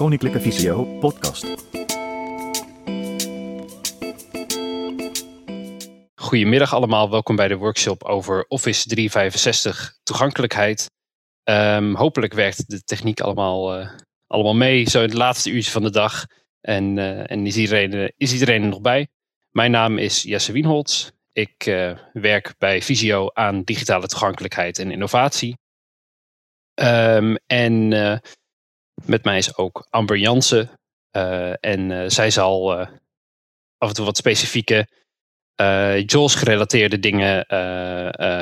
Koninklijke Visio podcast. Goedemiddag allemaal, welkom bij de workshop over Office 365 toegankelijkheid. Ehm, hopelijk werkt de techniek allemaal, eh, allemaal mee, zo in het laatste uurtje van de dag. En, eh, en is, iedereen, eh, is iedereen er nog bij? Mijn naam is Jesse Wienholz. Ik werk bij Visio aan digitale toegankelijkheid en innovatie. Ehm, en met mij is ook Amber Jansen. en zij zal af en toe wat specifieke JAWS gerelateerde dingen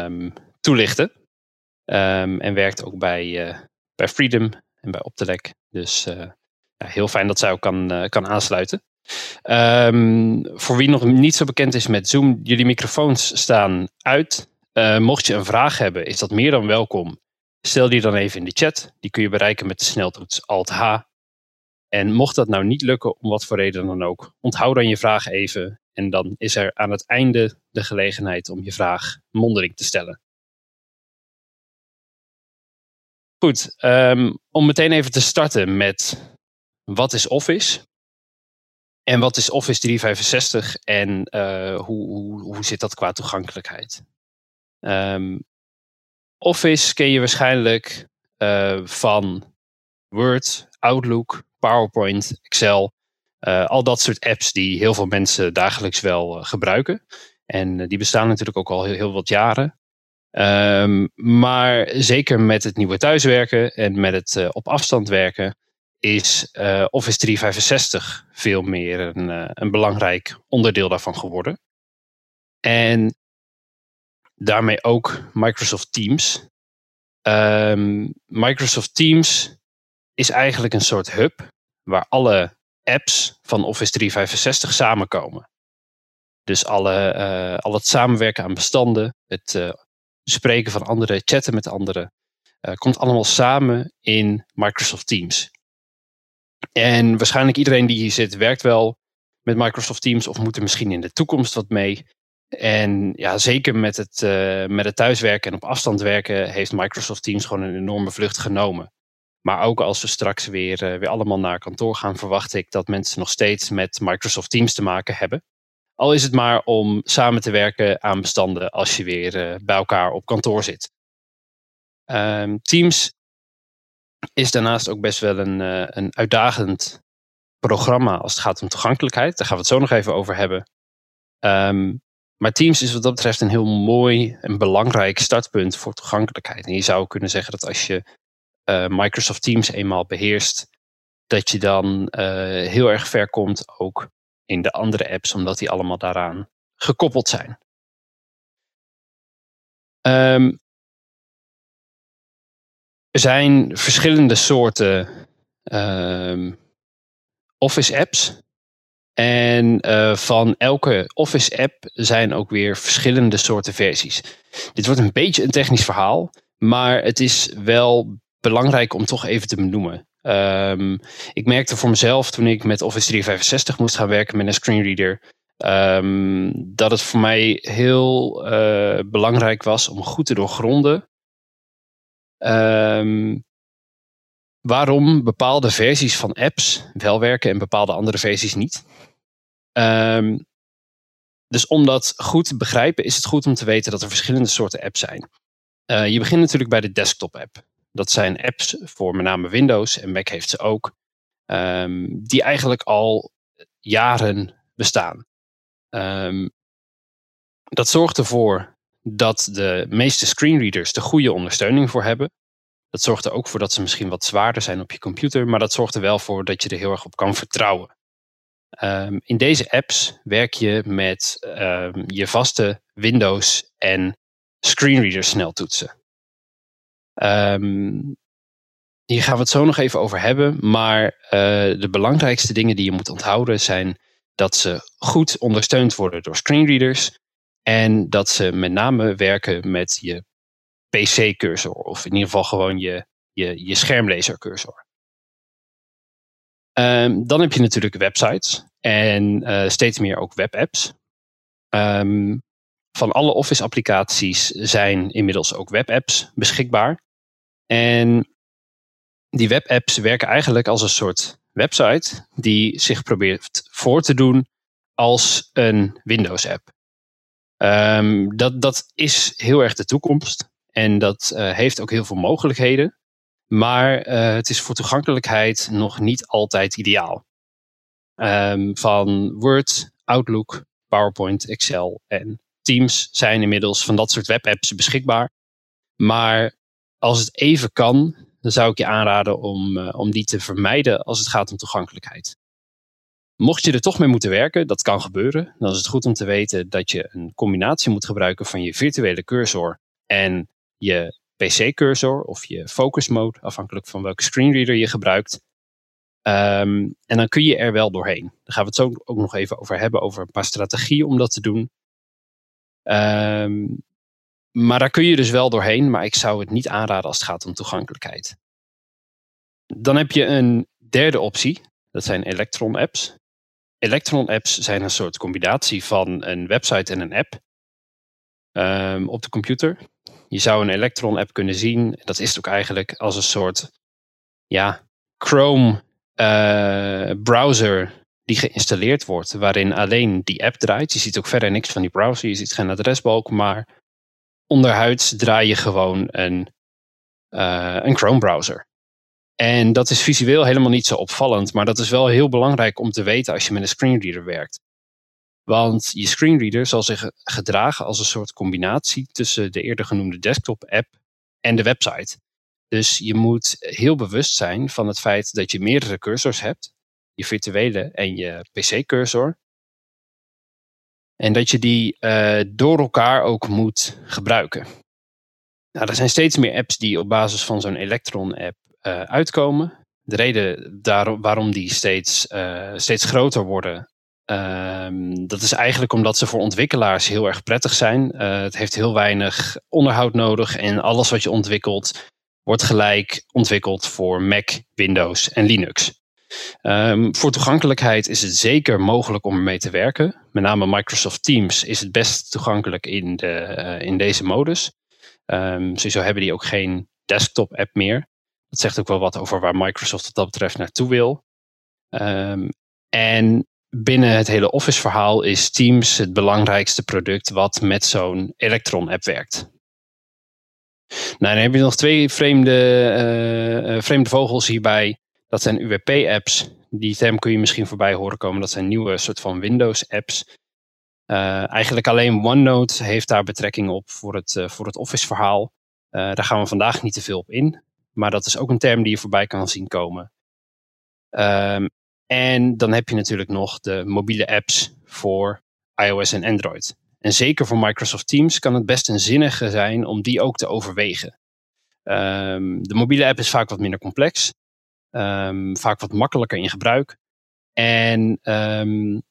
um, toelichten. Um, en werkt ook bij, bij Freedom en bij Optelec. Dus ja, heel fijn dat zij ook kan, kan aansluiten. Um, voor wie nog niet zo bekend is met Zoom, jullie microfoons staan uit. mocht je een vraag hebben, is dat meer dan welkom. Stel die dan even in de chat. Die kun je bereiken met de sneltoets Alt-H. En mocht dat nou niet lukken, om wat voor reden dan ook, onthoud dan je vraag even en dan is er aan het einde de gelegenheid om je vraag mondeling te stellen. Goed, ehm, om meteen even te starten met wat is Office? En wat is Office 365 en uh, hoe, hoe, hoe zit dat qua toegankelijkheid? Um, Office ken je waarschijnlijk uh, van Word, Outlook, PowerPoint, Excel. Uh, al dat soort apps die heel veel mensen dagelijks wel uh, gebruiken. En die bestaan natuurlijk ook al heel, heel wat jaren. Um, maar zeker met het nieuwe thuiswerken en met het op afstand werken is Office 365 veel meer een, een belangrijk onderdeel daarvan geworden. En daarmee ook Microsoft Teams. Um, Microsoft Teams is eigenlijk een soort hub waar alle apps van Office 365 samenkomen. Dus alle, uh, al het samenwerken aan bestanden, het uh, spreken van anderen, chatten met anderen, uh, komt allemaal samen in Microsoft Teams. En waarschijnlijk iedereen die hier zit werkt wel met Microsoft Teams of moet er misschien in de toekomst wat mee. En ja, zeker met het, met het thuiswerken en op afstand werken heeft Microsoft Teams gewoon een enorme vlucht genomen. Maar ook als we straks weer, uh, weer allemaal naar kantoor gaan, verwacht ik dat mensen nog steeds met Microsoft Teams te maken hebben. Al is het maar om samen te werken aan bestanden als je weer uh, bij elkaar op kantoor zit. Um, Teams is daarnaast ook best wel een, een uitdagend programma als het gaat om toegankelijkheid. Daar gaan we het zo nog even over hebben. Um, maar Teams is wat dat betreft een heel mooi en belangrijk startpunt voor toegankelijkheid. En je zou kunnen zeggen dat als je uh, Microsoft Teams eenmaal beheerst, dat je dan uh, heel erg ver komt ook in de andere apps, omdat die allemaal daaraan gekoppeld zijn. Um, er zijn verschillende soorten um, Office apps. En uh, van elke Office app zijn ook weer verschillende soorten versies. Dit wordt een beetje een technisch verhaal, maar het is wel belangrijk om toch even te benoemen. Um, ik merkte voor mezelf toen ik met Office 365 moest gaan werken met een screenreader. Um, dat het voor mij heel uh, belangrijk was om goed te doorgronden. Um, waarom bepaalde versies van apps wel werken en bepaalde andere versies niet. Dus om dat goed te begrijpen is het goed om te weten dat er verschillende soorten apps zijn. Uh, je begint natuurlijk bij de desktop app. Dat zijn apps voor met name Windows en Mac heeft ze ook. Um, die eigenlijk al jaren bestaan. Um, dat zorgt ervoor dat de meeste screenreaders de goede ondersteuning voor hebben. Dat zorgt er ook voor dat ze misschien wat zwaarder zijn op je computer, maar dat zorgt er wel voor dat je er heel erg op kan vertrouwen. Um, in deze apps werk je met je vaste Windows en screenreader sneltoetsen. Um, hier gaan we het zo nog even over hebben. Maar uh, de belangrijkste dingen die je moet onthouden zijn dat ze goed ondersteund worden door screenreaders. En dat ze met name werken met je PC-cursor. Of in ieder geval gewoon je, je, je schermlezercursor. Um, dan heb je natuurlijk websites. En uh, steeds meer ook webapps. Um, van alle Office-applicaties zijn inmiddels ook webapps beschikbaar. En die webapps werken eigenlijk als een soort website die zich probeert voor te doen als een Windows-app. Ehm, dat, dat is heel erg de toekomst en dat uh, heeft ook heel veel mogelijkheden. Maar uh, het is voor toegankelijkheid nog niet altijd ideaal. Um, van Word, Outlook, PowerPoint, Excel en Teams zijn inmiddels van dat soort webapps beschikbaar. Maar als het even kan, dan zou ik je aanraden om, uh, om die te vermijden als het gaat om toegankelijkheid. Mocht je er toch mee moeten werken, dat kan gebeuren, dan is het goed om te weten dat je een combinatie moet gebruiken van je virtuele cursor en je PC-cursor of je focus mode, afhankelijk van welke screenreader je gebruikt. Um, en dan kun je er wel doorheen. Daar gaan we het zo ook nog even over hebben, over een paar strategieën om dat te doen. Um, maar daar kun je dus wel doorheen, maar ik zou het niet aanraden als het gaat om toegankelijkheid. Dan heb je een derde optie, dat zijn Electron apps. Electron apps zijn een soort combinatie van een website en een app um, op de computer. Je zou een Electron app kunnen zien, dat is het ook eigenlijk als een soort ja, Chrome uh, browser die geïnstalleerd wordt, waarin alleen die app draait. Je ziet ook verder niks van die browser, je ziet geen adresbalk, maar onderhuids draai je gewoon een, uh, een Chrome browser. En dat is visueel helemaal niet zo opvallend, maar dat is wel heel belangrijk om te weten als je met een screenreader werkt. Want je screenreader zal zich gedragen als een soort combinatie tussen de eerder genoemde desktop-app en de website. Dus je moet heel bewust zijn van het feit dat je meerdere cursors hebt, je virtuele en je PC-cursor. En dat je die uh, door elkaar ook moet gebruiken. Nou, er zijn steeds meer apps die op basis van zo'n Electron-app uh, uitkomen. De reden waarom die steeds, uh, steeds groter worden, um, dat is eigenlijk omdat ze voor ontwikkelaars heel erg prettig zijn. het heeft heel weinig onderhoud nodig en alles wat je ontwikkelt wordt gelijk ontwikkeld voor Mac, Windows en Linux. Um, voor toegankelijkheid is het zeker mogelijk om ermee te werken. Met name Microsoft Teams is het best toegankelijk in, de, uh, in deze modus. Um, sowieso hebben die ook geen desktop app meer. Dat zegt ook wel wat over waar Microsoft wat dat betreft naartoe wil. Um, en binnen het hele Office verhaal is Teams het belangrijkste product wat met zo'n Electron app werkt. Nou, dan heb je nog twee vreemde, uh, vreemde vogels hierbij. Dat zijn UWP-apps. Die term kun je misschien voorbij horen komen. Dat zijn nieuwe soort van Windows-apps. Uh, eigenlijk alleen OneNote heeft daar betrekking op voor het, voor het Office-verhaal. Daar gaan we vandaag niet te veel op in. Maar dat is ook een term die je voorbij kan zien komen. Um, en dan heb je natuurlijk nog de mobiele apps voor iOS en Android. En zeker voor Microsoft Teams kan het best een zinnige zijn om die ook te overwegen. Um, de mobiele app is vaak wat minder complex. Um, vaak wat makkelijker in gebruik. En um,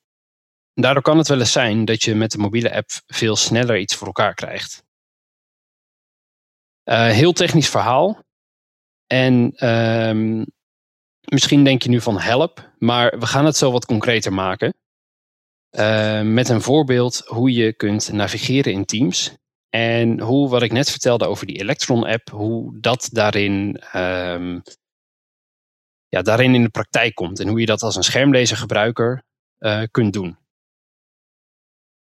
daardoor kan het wel eens zijn dat je met de mobiele app veel sneller iets voor elkaar krijgt. Uh, heel technisch verhaal. En misschien denk je nu van help, maar we gaan het zo wat concreter maken. Uh, met een voorbeeld hoe je kunt navigeren in Teams. En hoe, wat ik net vertelde over die Electron-app, hoe dat daarin um, ja, daarin in de praktijk komt en hoe je dat als een schermlezergebruiker uh, kunt doen.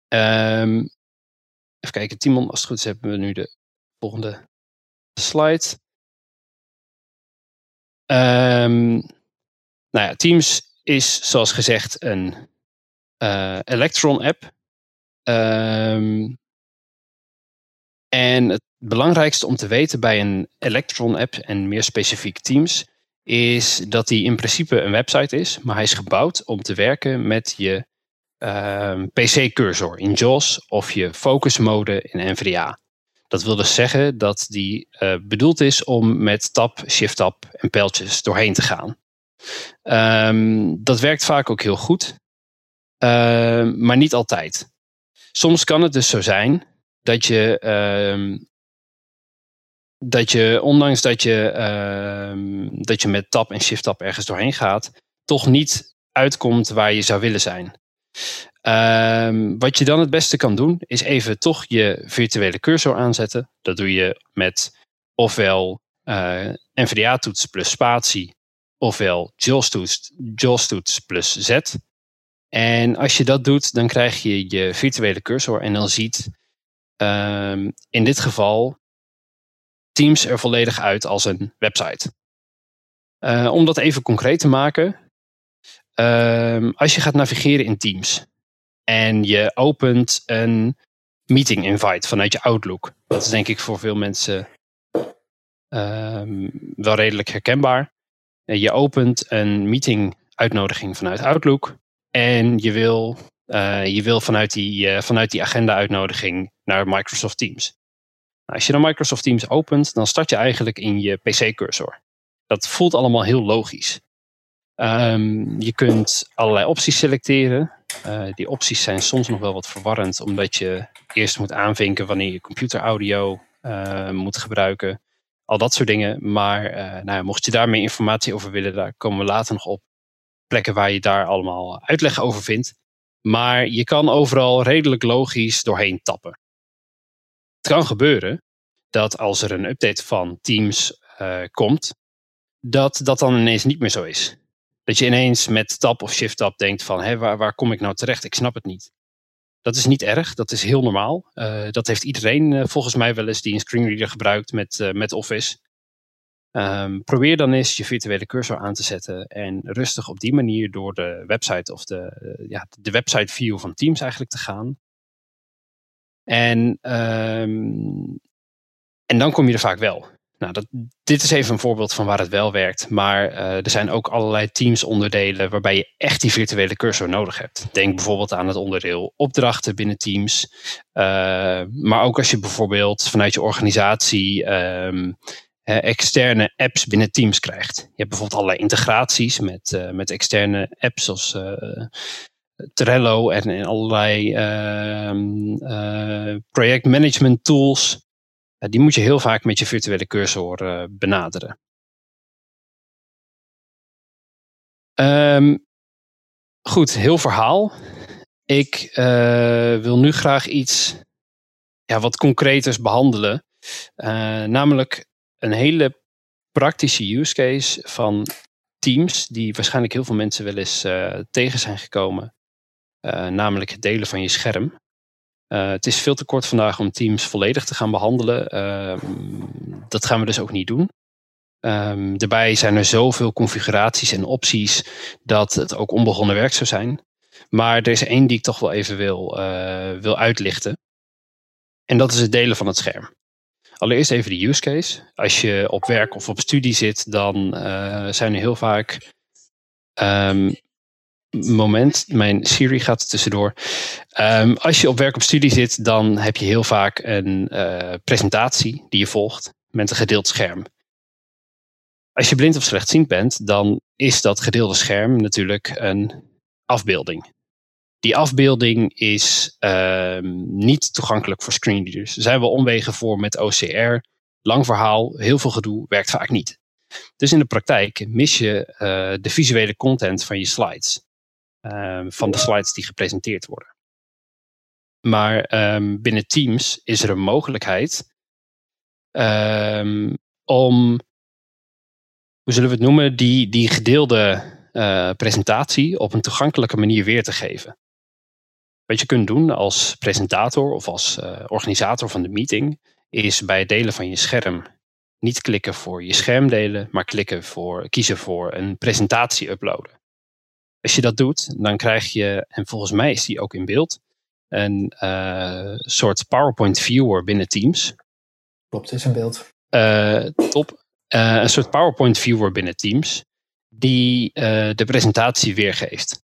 Um, even kijken, Timon, als het goed is hebben we nu de volgende slide. Um, nou ja, Teams is zoals gezegd een uh, Electron-app. Um, en het belangrijkste om te weten bij een Electron-app en meer specifiek Teams is dat hij in principe een website is, maar hij is gebouwd om te werken met je uh, PC-cursor in JAWS of je focus mode in NVDA. Dat wil dus zeggen dat die uh, bedoeld is om met tab, shift-tab en pijltjes doorheen te gaan. Um, dat werkt vaak ook heel goed, uh, maar niet altijd. Soms kan het dus zo zijn dat je um, dat je, ondanks dat je, dat je met tab en shift tab ergens doorheen gaat, toch niet uitkomt waar je zou willen zijn. Wat je dan het beste kan doen, is even toch je virtuele cursor aanzetten. Dat doe je met ofwel uh, NVDA-toets plus spatie, ofwel JAWS-toets, plus Z. En als je dat doet, dan krijg je je virtuele cursor en dan ziet um, in dit geval Teams er volledig uit als een website. Uh, om dat even concreet te maken, um, als je gaat navigeren in Teams en je opent een meeting invite vanuit je Outlook, dat is denk ik voor veel mensen um, wel redelijk herkenbaar. Je opent een meeting uitnodiging vanuit Outlook en je wil, uh, je wil vanuit, die, uh, vanuit die agenda uitnodiging naar Microsoft Teams. Nou, als je dan Microsoft Teams opent, dan start je eigenlijk in je PC-cursor. Dat voelt allemaal heel logisch. Um, je kunt allerlei opties selecteren. Die opties zijn soms nog wel wat verwarrend, omdat je eerst moet aanvinken wanneer je computeraudio uh, moet gebruiken. Al dat soort dingen. Maar uh, nou, mocht je daar meer informatie over willen, daar komen we later nog op. Plekken waar je daar allemaal uitleg over vindt. Maar je kan overal redelijk logisch doorheen tappen. Het kan gebeuren dat als er een update van Teams komt, dat dat dan ineens niet meer zo is. Dat je ineens met tab of shift tab denkt van hé, waar, waar kom ik nou terecht? Ik snap het niet. Dat is niet erg, dat is heel normaal. Uh, dat heeft iedereen uh, volgens mij wel eens die een screenreader gebruikt met, uh, met Office. Um, probeer dan eens je virtuele cursor aan te zetten en rustig op die manier door de website of de, ja, de website view van Teams eigenlijk te gaan. En, um, en dan kom je er vaak wel. Nou, dat, dit is even een voorbeeld van waar het wel werkt. Maar uh, er zijn ook allerlei Teams-onderdelen waarbij je echt die virtuele cursor nodig hebt. Denk bijvoorbeeld aan het onderdeel opdrachten binnen Teams. Uh, maar ook als je bijvoorbeeld vanuit je organisatie um, externe apps binnen Teams krijgt. Je hebt bijvoorbeeld allerlei integraties met, uh, met externe apps zoals Trello en, en allerlei ehm, projectmanagement tools die moet je heel vaak met je virtuele cursor uh, benaderen. Um, goed, heel verhaal. Ik uh, wil nu graag iets ja, wat concreters behandelen. Namelijk een hele praktische use case van Teams, die waarschijnlijk heel veel mensen wel eens tegen zijn gekomen. namelijk het delen van je scherm. Uh, het is veel te kort vandaag om Teams volledig te gaan behandelen. Uh, dat gaan we dus ook niet doen. Um, daarbij zijn er zoveel configuraties en opties dat het ook onbegonnen werk zou zijn. Maar er is één die ik toch wel even wil, uh, wil uitlichten. En dat is het delen van het scherm. Allereerst even de use case. Als je op werk of op studie zit, dan zijn er heel vaak um, moment. Mijn Siri gaat tussendoor. Um, als je op werk op studie zit, dan heb je heel vaak een uh, presentatie die je volgt met een gedeeld scherm. Als je blind of slechtziend bent, dan is dat gedeelde scherm natuurlijk een afbeelding. Die afbeelding is uh, niet toegankelijk voor screenreaders. Er zijn wel omwegen voor met OCR. Lang verhaal, heel veel gedoe, werkt vaak niet. Dus in de praktijk mis je uh, de visuele content van je slides. Um, van de slides die gepresenteerd worden. Maar um, binnen Teams is er een mogelijkheid um, om, hoe zullen we het noemen, die, die gedeelde uh, presentatie op een toegankelijke manier weer te geven. Wat je kunt doen als presentator of als uh, organisator van de meeting, is bij het delen van je scherm niet klikken voor je scherm delen, maar klikken voor, kiezen voor een presentatie uploaden. Als je dat doet, dan krijg je, en volgens mij is die ook in beeld, een uh, soort PowerPoint viewer binnen Teams. Klopt, is in beeld. Uh, top. Uh, een soort PowerPoint viewer binnen Teams, die de presentatie weergeeft.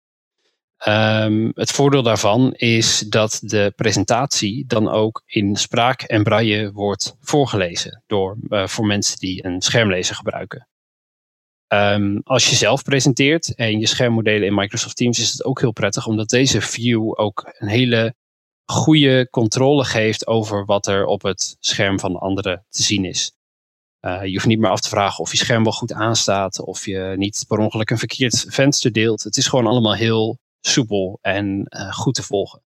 Um, het voordeel daarvan is dat de presentatie dan ook in spraak en braille wordt voorgelezen door, voor mensen die een schermlezer gebruiken. Um, als je zelf presenteert en je schermmodellen in Microsoft Teams is het ook heel prettig, omdat deze view ook een hele goede controle geeft over wat er op het scherm van de anderen te zien is. Uh, je hoeft niet meer af te vragen of je scherm wel goed aanstaat, of je niet per ongeluk een verkeerd venster deelt. Het is gewoon allemaal heel soepel en uh, goed te volgen.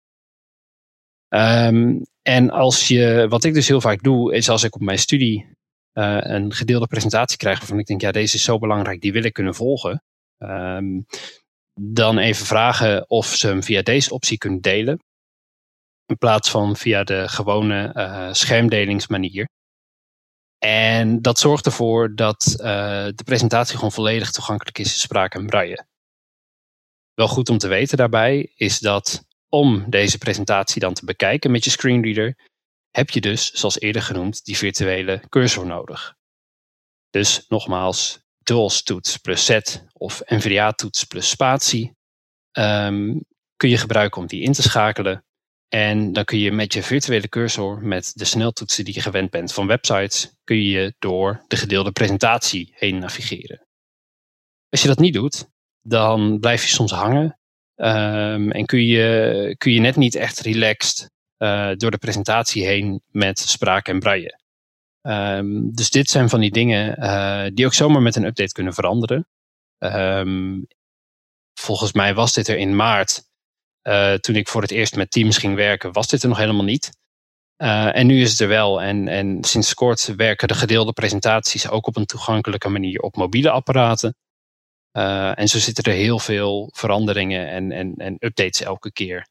Um, en als je, wat ik dus heel vaak doe, is als ik op mijn studie eh, een gedeelde presentatie krijg waarvan ik denk, ja, deze is zo belangrijk, die wil ik kunnen volgen. Ehm, dan even vragen of ze hem via deze optie kunnen delen. In plaats van via de gewone uh, schermdelingsmanier. En dat zorgt ervoor dat uh, de presentatie gewoon volledig toegankelijk is in spraak en braille. Wel goed om te weten daarbij is dat om deze presentatie dan te bekijken met je screenreader, heb je dus, zoals eerder genoemd, die virtuele cursor nodig. Dus nogmaals, DOS-toets plus Z of NVDA-toets plus spatie um, kun je gebruiken om die in te schakelen. En dan kun je met je virtuele cursor, met de sneltoetsen die je gewend bent van websites, kun je door de gedeelde presentatie heen navigeren. Als je dat niet doet, dan blijf je soms hangen um, en kun je, kun je net niet echt relaxed uh, door de presentatie heen met spraak en braille. Um, dus dit zijn van die dingen uh, die ook zomaar met een update kunnen veranderen. Um, volgens mij was dit er in maart, uh, toen ik voor het eerst met Teams ging werken, was dit er nog helemaal niet. En nu is het er wel. En, en sinds kort werken de gedeelde presentaties ook op een toegankelijke manier op mobiele apparaten. En zo zitten er heel veel veranderingen en, en, en updates elke keer.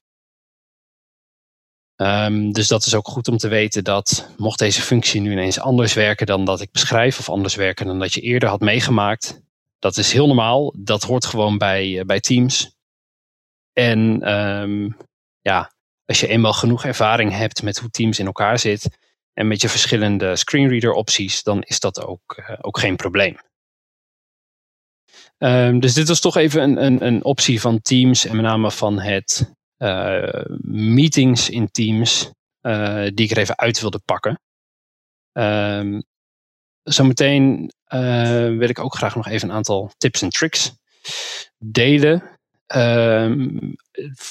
Um, dus dat is ook goed om te weten dat mocht deze functie nu ineens anders werken dan dat ik beschrijf, of anders werken dan dat je eerder had meegemaakt, dat is heel normaal. Dat hoort gewoon bij, uh, bij Teams. En um, ja, als je eenmaal genoeg ervaring hebt met hoe Teams in elkaar zit en met je verschillende screenreader opties, dan is dat ook, uh, ook geen probleem. Um, dus dit was toch even een, een, een optie van Teams en met name van het meetings in Teams uh, die ik er even uit wilde pakken. Um, zometeen uh, wil ik ook graag nog even een aantal tips en tricks delen. Um,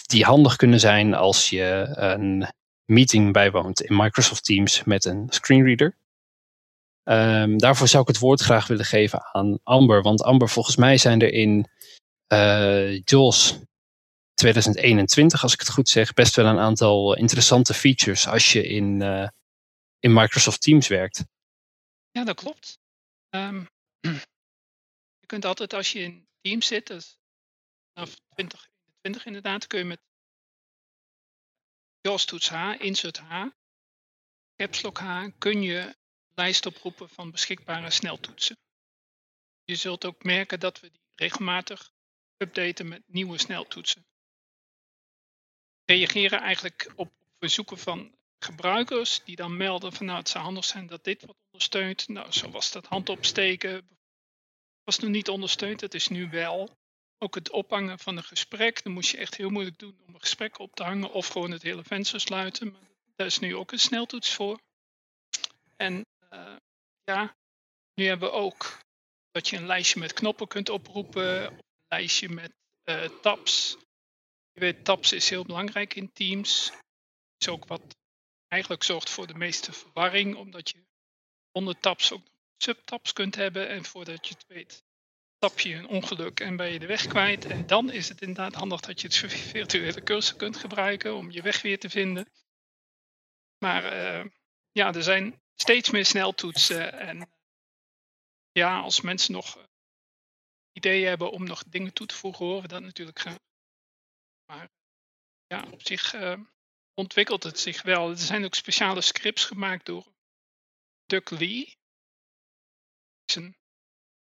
die handig kunnen zijn als je een meeting bijwoont in Microsoft Teams met een screenreader. Um, daarvoor zou ik het woord graag willen geven aan Amber. Want Amber, volgens mij zijn er in uh, 2021, als ik het goed zeg, best wel een aantal interessante features als je in, uh, in Microsoft Teams werkt. Ja, dat klopt. Um, je kunt altijd als je in Teams zit, dus vanaf 2021 inderdaad, kun je met JAWS toets H, insert H, caps lock H, kun je lijst oproepen van beschikbare sneltoetsen. Je zult ook merken dat we die regelmatig updaten met nieuwe sneltoetsen. Reageren eigenlijk op verzoeken van gebruikers die dan melden van nou het zou handig zijn dat dit wordt ondersteund. Nou zo was dat hand opsteken. Was nu niet ondersteund, dat is nu wel. Ook het ophangen van een gesprek, dan moest je echt heel moeilijk doen om een gesprek op te hangen of gewoon het hele venster sluiten. Maar daar is nu ook een sneltoets voor. En uh, ja, nu hebben we ook dat je een lijstje met knoppen kunt oproepen, een lijstje met uh, tabs. Je weet, tabs is heel belangrijk in Teams. Is ook wat eigenlijk zorgt voor de meeste verwarring, omdat je onder tabs ook subtabs kunt hebben. En voordat je het weet, tap je een ongeluk en ben je de weg kwijt. En dan is het inderdaad handig dat je het virtuele cursor kunt gebruiken om je weg weer te vinden. Maar uh, ja, er zijn steeds meer sneltoetsen. En ja, als mensen nog ideeën hebben om nog dingen toe te voegen, horen we dat natuurlijk graag. Maar ja, op zich uh, ontwikkelt het zich wel. Er zijn ook speciale scripts gemaakt door Duck Lee. is een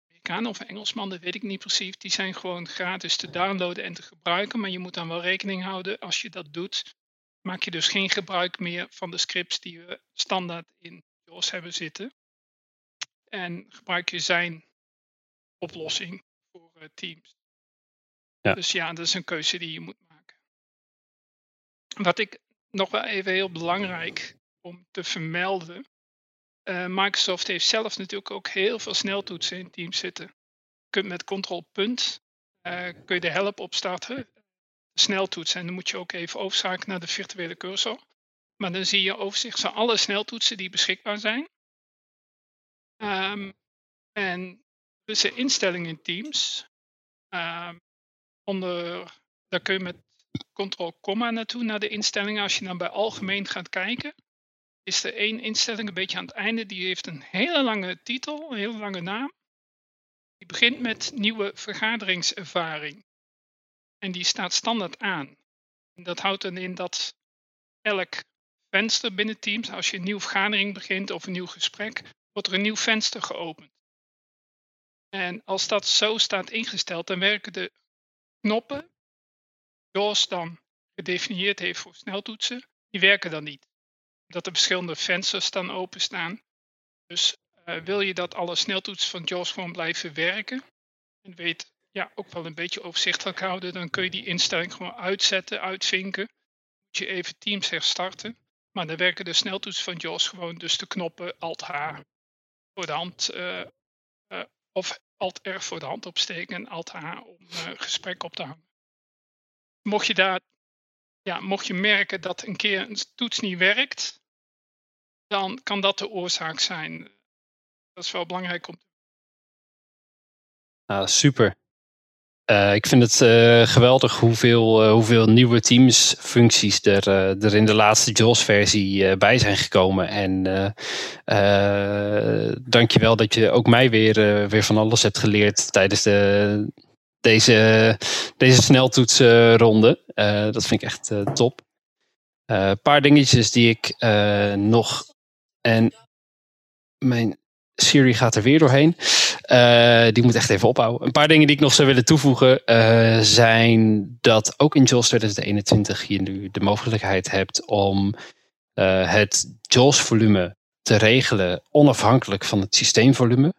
Amerikaan of Engelsman, dat weet ik niet precies. Die zijn gewoon gratis te downloaden en te gebruiken. Maar je moet dan wel rekening houden als je dat doet. Maak je dus geen gebruik meer van de scripts die we standaard in JAWS hebben zitten. En gebruik je zijn oplossing voor uh, Teams. Ja. Dus ja, dat is een keuze die je moet maken. Wat ik nog wel even heel belangrijk om te vermelden. Uh, Microsoft heeft zelf natuurlijk ook heel veel sneltoetsen in Teams zitten. Je kunt met Ctrl punt uh, kun je de help opstarten, sneltoetsen. En dan moet je ook even overschakelen naar de virtuele cursor. Maar dan zie je overzicht van alle sneltoetsen die beschikbaar zijn. Um, en de instellingen in Teams. Um, onder, daar kun je met Ctrl-Komma naartoe naar de instellingen. Als je dan bij algemeen gaat kijken, is er één instelling een beetje aan het einde. Die heeft een hele lange titel, een hele lange naam. Die begint met nieuwe vergaderingservaring. En die staat standaard aan. En dat houdt dan in dat elk venster binnen Teams, als je een nieuwe vergadering begint of een nieuw gesprek, wordt er een nieuw venster geopend. En als dat zo staat ingesteld, dan werken de knoppen, zoals dan gedefinieerd heeft voor sneltoetsen, die werken dan niet. Dat er verschillende vensters dan openstaan. Dus uh, wil je dat alle sneltoetsen van JAWS gewoon blijven werken en weet ja, ook wel een beetje overzichtelijk houden, dan kun je die instelling gewoon uitzetten, uitvinken. Moet je even Teams herstarten. Maar dan werken de sneltoetsen van JAWS gewoon, dus de knoppen Alt-H voor de hand uh, uh, of Alt-R voor de hand opsteken en Alt-H om gesprek op te hangen. Mocht je daar ja, mocht je merken dat een keer een toets niet werkt, dan kan dat de oorzaak zijn. Dat is wel belangrijk om ah, super. Uh, ik vind het uh, geweldig hoeveel, uh, hoeveel nieuwe Teams-functies er, er in de laatste JAWS-versie bij zijn gekomen. En dankjewel dat je ook mij weer, weer van alles hebt geleerd tijdens de, deze, deze. Uh, dat vind ik echt uh, top. Een uh, paar dingetjes die ik nog. En mijn Siri gaat er weer doorheen. die moet echt even ophouden. Een paar dingen die ik nog zou willen toevoegen zijn dat ook in JAWS 2021 je nu de mogelijkheid hebt om het JAWS-volume te regelen onafhankelijk van het systeemvolume.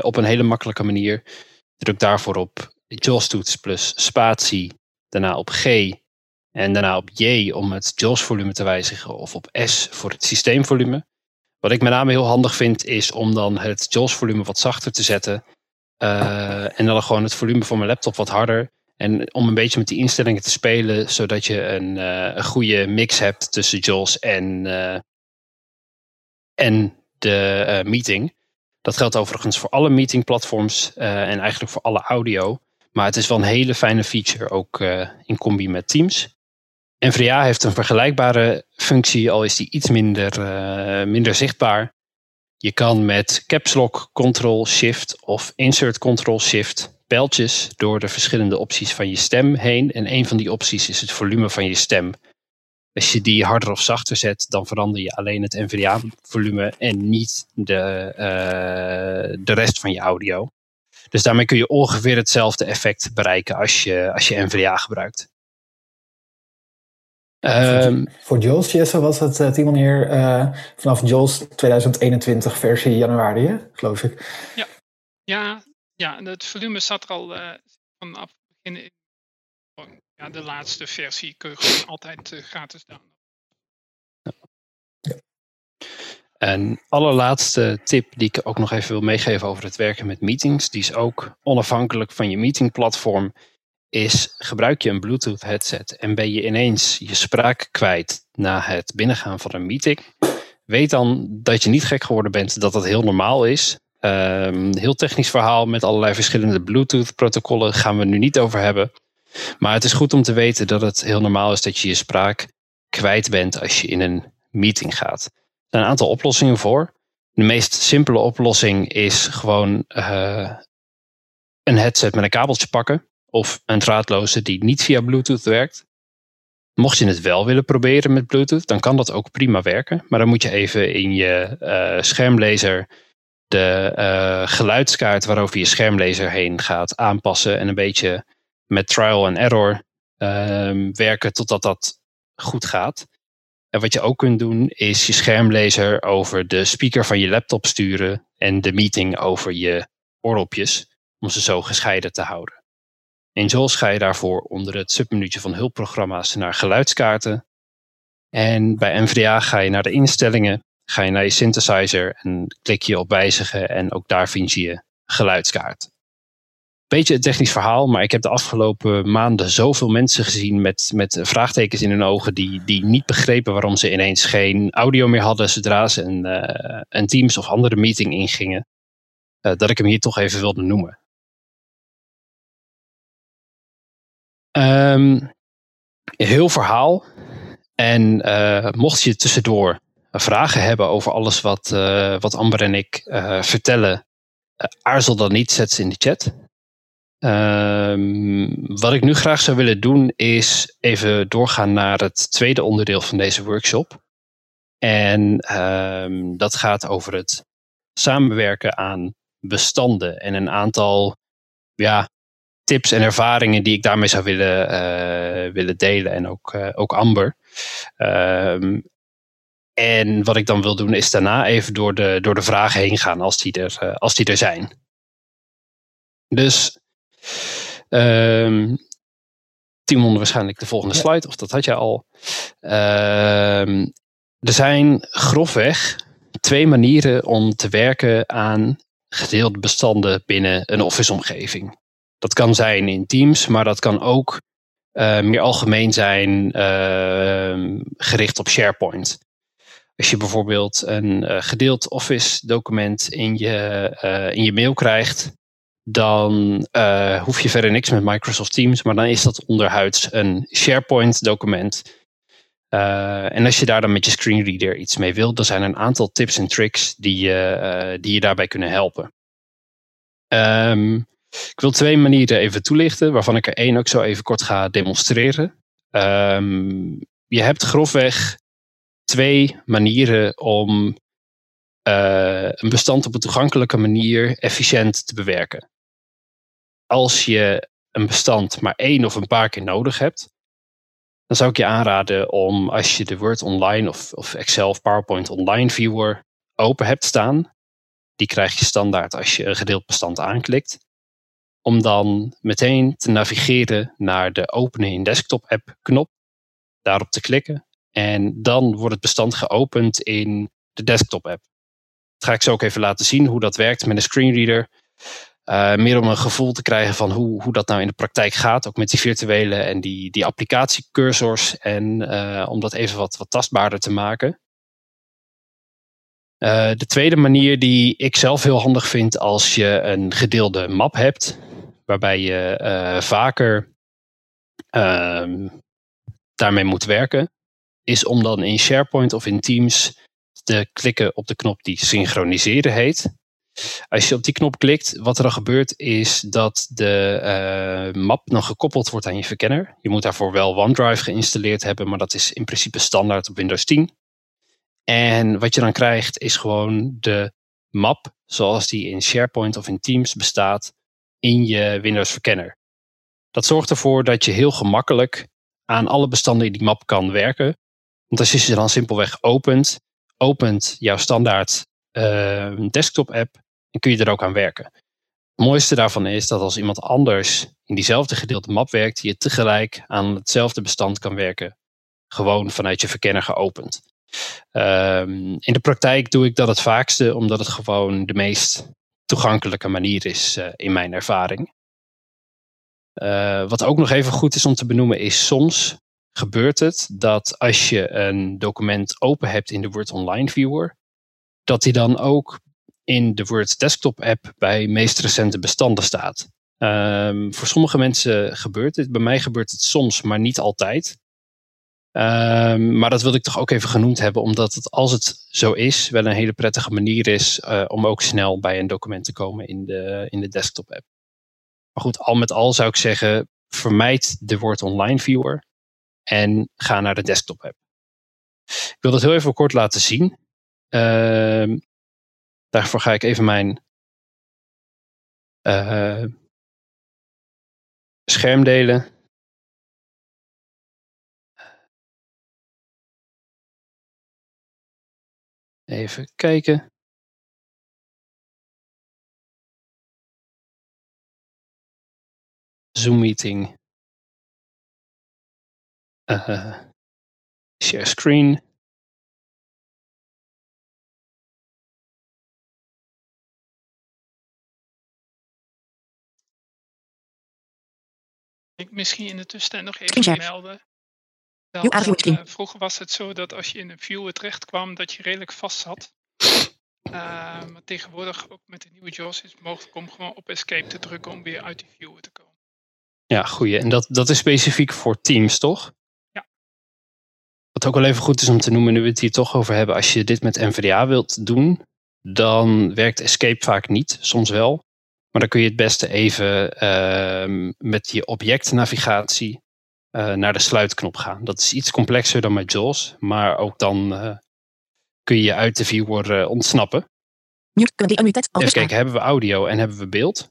op een hele makkelijke manier. Druk daarvoor op JAWS-toets plus spatie, daarna op G en daarna op J om het JAWS-volume te wijzigen of op S voor het systeemvolume. Wat ik met name heel handig vind is om dan het JAWS-volume wat zachter te zetten uh, en dan gewoon het volume van mijn laptop wat harder. En om een beetje met die instellingen te spelen, zodat je een, uh, een goede mix hebt tussen JAWS en, uh, en de meeting. Dat geldt overigens voor alle meetingplatforms en eigenlijk voor alle audio. Maar het is wel een hele fijne feature, ook uh, in combi met Teams. NVDA heeft een vergelijkbare functie, al is die iets minder, uh, minder zichtbaar. Je kan met Caps Lock Ctrl Shift of Insert Ctrl Shift pijltjes door de verschillende opties van je stem heen. En een van die opties is het volume van je stem. Als je die harder of zachter zet, dan verander je alleen het NVDA-volume en niet de, uh, de rest van je audio. Dus daarmee kun je ongeveer hetzelfde effect bereiken als je, als je NVDA gebruikt. Um, voor JAWS, Jesse, was het, uh, Timon hier, uh, vanaf JAWS 2021 versie januari, hè? geloof ik. Ja, ja, ja het volume zat er al uh, vanaf het begin in. Ja, de laatste versie kun je gewoon altijd gratis downloaden. Een allerlaatste tip die ik ook nog even wil meegeven over het werken met meetings, die is ook onafhankelijk van je meetingplatform, is gebruik je een Bluetooth headset en ben je ineens je spraak kwijt na het binnengaan van een meeting. Weet dan dat je niet gek geworden bent, dat dat heel normaal is. Um, heel technisch verhaal met allerlei verschillende Bluetooth-protocollen gaan we nu niet over hebben. Maar het is goed om te weten dat het heel normaal is dat je je spraak kwijt bent als je in een meeting gaat zijn een aantal oplossingen voor. De meest simpele oplossing is gewoon uh, een headset met een kabeltje pakken. Of een draadloze die niet via Bluetooth werkt. Mocht je het wel willen proberen met Bluetooth, dan kan dat ook prima werken. Maar dan moet je even in je uh, schermlezer de uh, geluidskaart waarover je schermlezer heen gaat aanpassen. En een beetje met trial and error uh, werken totdat dat goed gaat. En wat je ook kunt doen, is je schermlezer over de speaker van je laptop sturen en de meeting over je oordopjes, om ze zo gescheiden te houden. In JAWS ga je daarvoor onder het submenuutje van hulpprogramma's naar geluidskaarten. En bij NVDA ga je naar de instellingen, ga je naar je synthesizer en klik je op wijzigen en ook daar vind je je geluidskaart beetje een technisch verhaal, maar ik heb de afgelopen maanden zoveel mensen gezien met, met vraagtekens in hun ogen die, die niet begrepen waarom ze ineens geen audio meer hadden zodra ze een, uh, een Teams of andere meeting ingingen, uh, dat ik hem hier toch even wilde noemen. Um, heel verhaal. En uh, mocht je tussendoor vragen hebben over alles wat, eh, wat Amber en ik eh, vertellen, eh, aarzel dan niet, zet ze in de chat. Ehm, wat ik nu graag zou willen doen is even doorgaan naar het tweede onderdeel van deze workshop. En ehm, dat gaat over het samenwerken aan bestanden en een aantal ja, tips en ervaringen die ik daarmee zou willen, eh, willen delen. En ook, eh, ook Amber. Ehm, en wat ik dan wil doen is daarna even door de, door de vragen heen gaan als die er, eh, als die er zijn. Dus um, Timon waarschijnlijk de volgende slide, of dat had jij al. Ehm, er zijn grofweg twee manieren om te werken aan gedeelde bestanden binnen een Office-omgeving. Dat kan zijn in Teams, maar dat kan ook uh, meer algemeen zijn uh, gericht op SharePoint. Als je bijvoorbeeld een uh, gedeeld Office document in je, in je mail krijgt, dan hoef je verder niks met Microsoft Teams, maar dan is dat onderhuids een SharePoint document. en als je daar dan met je screenreader iets mee wilt, dan zijn er een aantal tips en tricks die je, die je daarbij kunnen helpen. Um, ik wil twee manieren even toelichten, waarvan ik er één ook zo even kort ga demonstreren. Um, je hebt grofweg twee manieren om uh, een bestand op een toegankelijke manier efficiënt te bewerken. Als je een bestand maar één of een paar keer nodig hebt, dan zou ik je aanraden om als je de Word Online of, of Excel of PowerPoint Online Viewer open hebt staan, die krijg je standaard als je een gedeeld bestand aanklikt, om dan meteen te navigeren naar de openen in desktop app knop, daarop te klikken en dan wordt het bestand geopend in de desktop app. Dat ga ik zo ook even laten zien hoe dat werkt met een screenreader. Uh, meer om een gevoel te krijgen van hoe, hoe dat nou in de praktijk gaat, ook met die virtuele en die, die applicatiecursors en uh, om dat even wat, wat tastbaarder te maken. Uh, de tweede manier die ik zelf heel handig vind als je een gedeelde map hebt, waarbij je vaker uh, daarmee moet werken, is om dan in SharePoint of in Teams te klikken op de knop die synchroniseren heet. Als je op die knop klikt, wat er dan gebeurt is dat de uh, map dan gekoppeld wordt aan je verkenner. Je moet daarvoor wel OneDrive geïnstalleerd hebben, maar dat is in principe standaard op Windows 10. En wat je dan krijgt is gewoon de map zoals die in SharePoint of in Teams bestaat in je Windows verkenner. Dat zorgt ervoor dat je heel gemakkelijk aan alle bestanden in die map kan werken. Want als je ze dan simpelweg opent, opent jouw standaard uh, desktop app en kun je er ook aan werken. Het mooiste daarvan is dat als iemand anders in diezelfde gedeelte map werkt, je tegelijk aan hetzelfde bestand kan werken. Gewoon vanuit je verkenner geopend. Um, in de praktijk doe ik dat het vaakste, omdat het gewoon de meest toegankelijke manier is uh, in mijn ervaring. Uh, wat ook nog even goed is om te benoemen is soms gebeurt het dat als je een document open hebt in de Word Online Viewer, dat die dan ook in de Word Desktop app bij meest recente bestanden staat. Um, voor sommige mensen gebeurt dit. Bij mij gebeurt het soms, maar niet altijd. Um, maar dat wilde ik toch ook even genoemd hebben, omdat het, als het zo is, wel een hele prettige manier is uh, om ook snel bij een document te komen in de, in de desktop app. Maar goed, al met al zou ik zeggen, vermijd de Word Online Viewer en ga naar de desktop app. Ik wil dat heel even kort laten zien. Uh, daarvoor ga ik even mijn uh, scherm delen. Even kijken. Zoom meeting. Uh, share screen. Ik misschien in de tussentijd nog even melden. Dat, uh, vroeger was het zo dat als je in een viewer terecht kwam, dat je redelijk vast zat. Uh, maar tegenwoordig, ook met de nieuwe JAWS, is het mogelijk om gewoon op escape te drukken om weer uit die viewer te komen. Ja, goeie. En dat, dat is specifiek voor Teams, toch? Ja. Wat wat ook wel even goed is om te noemen, nu we het hier toch over hebben. Als je dit met NVDA wilt doen, dan werkt Escape vaak niet. Soms wel. Maar dan kun je het beste even ehm, met je objectnavigatie eh, naar de sluitknop gaan. Dat is iets complexer dan met JAWS. Maar ook dan eh, kun je uit de viewer eh, ontsnappen. Mute. Die unmuted. Al Even kijken, hebben we audio en hebben we beeld?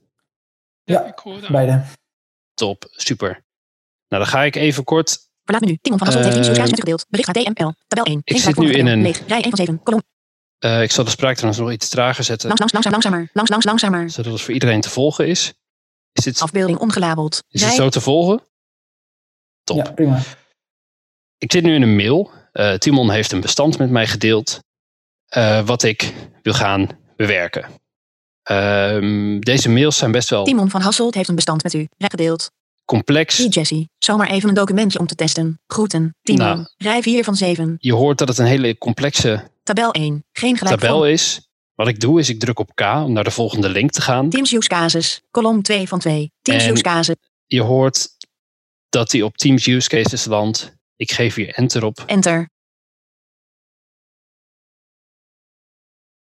Ja, Ik hoor dat. beide. Top, super. Nou, dan ga ik even kort Verlaat menu. Timon van Hasselt heeft Teams Use uitgedeeld. Bericht HTML. Tabel 1. Ik zit nu in een-. Rij 1 van 7. Kolom. Eh, ik zal de spraak trouwens nog iets trager zetten, Langs, langs, langzaam, langzamer. Langs, langs, langzamer. zodat het voor iedereen te volgen is. Is dit, Afbeelding ongelabeld. is dit Rij. zo te volgen? Top. Ja, prima. Ik zit nu in een mail. Eh, Timon heeft een bestand met mij gedeeld, eh, wat ik wil gaan bewerken. Ehm, deze mails zijn best wel Timon van Hasselt heeft een bestand met u. Gedeeld. complex. Hey Jessie. Zomaar even een documentje om te testen. Groeten. Timon. Nou. Rij 4 van 7. Je hoort dat het een hele complexe Tabel 1. Geen gelijk. tabel is. Wat ik doe is, ik druk op K om naar de volgende link te gaan. Teams Use casus. Kolom 2 van 2. Teams En- Use casus. Je hoort dat hij op Teams Use Cases landt. Ik geef hier enter op. Enter.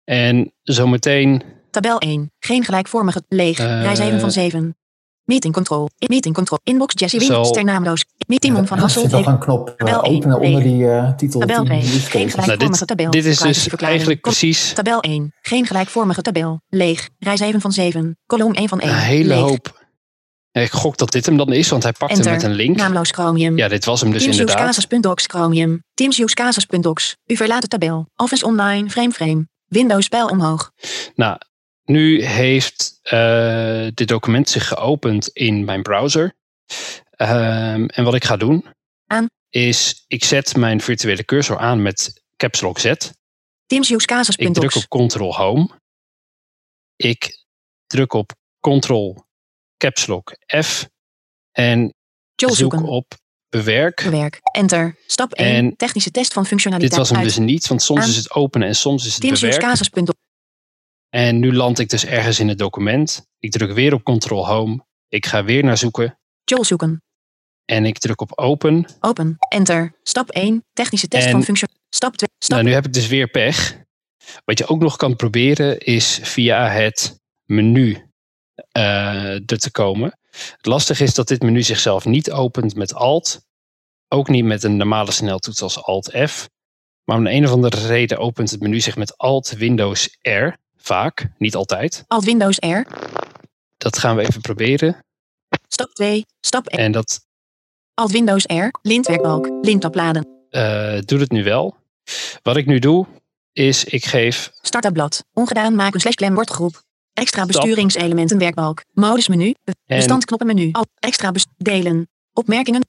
En zometeen Tabel 1. Geen gelijkvormige. Leeg. Eh. Rij 7 van 7. Meeting control. Meeting control. Inbox Jessie Zo. Wink. Sternaamloos. Timon van er Hasselt zit een knop eh, openen onder die eh, titel. Tabel team 2. use Geen cases. Nou, gelijkvormige tabel. dit is dus eigenlijk precies Tabel 1. Geen gelijkvormige tabel. Leeg. Rij 7 van 7. Kolom 1 van 1. een hele Leeg. hoop. Ik gok dat dit hem dan is, want hij pakt hem met een link. Naamloos Chromium. Ja, dit was hem dus Teams Use inderdaad. casus.docs Chromium. Teams Use casus.docs. U verlaat de tabel. Office Online. Frame frame. Windows pijl omhoog. Nou, nu heeft eh, dit document zich geopend in mijn browser. Ehm, en wat ik ga doen, Aan. is ik zet mijn virtuele cursor aan met caps lock Z. Use Ik druk op Ctrl Home. Ik druk op Ctrl Caps Lock F. En Joel zoek zoeken. op bewerk. Bewerk. Enter. Stap 1. En Technische test van functionaliteit. Dit was hem uit. dus niet, want soms Aan. is het openen en soms is het Teams Use bewerk. casus.docs. En nu land ik dus ergens in het document. Ik druk weer op Ctrl Home. Ik ga weer naar zoeken. Joel zoeken. En ik druk op open. Open. Enter. Stap 1. Technische test En- van functie. Stap 2. Stap Nou, nu heb ik dus weer pech. Wat je ook nog kan proberen is via het menu eh, er te komen. Het lastige is dat dit menu zichzelf niet opent met Alt. Ook niet met een normale sneltoets als Alt F. Maar om een of andere reden opent het menu zich met Alt Windows R. Vaak, niet altijd. Alt Windows R. Dat gaan we even proberen. Stap 2. Stap 1. En dat Alt Windows R. Lintwerkbalk. Lint opladen. eh, doet het nu wel. Wat ik nu doe, is ik geef Startupblad. Ongedaan maken slash klembordgroep. Extra besturingselementen werkbalk. Modusmenu. Be- En- Bestandknoppenmenu. Extra delen. Opmerkingen.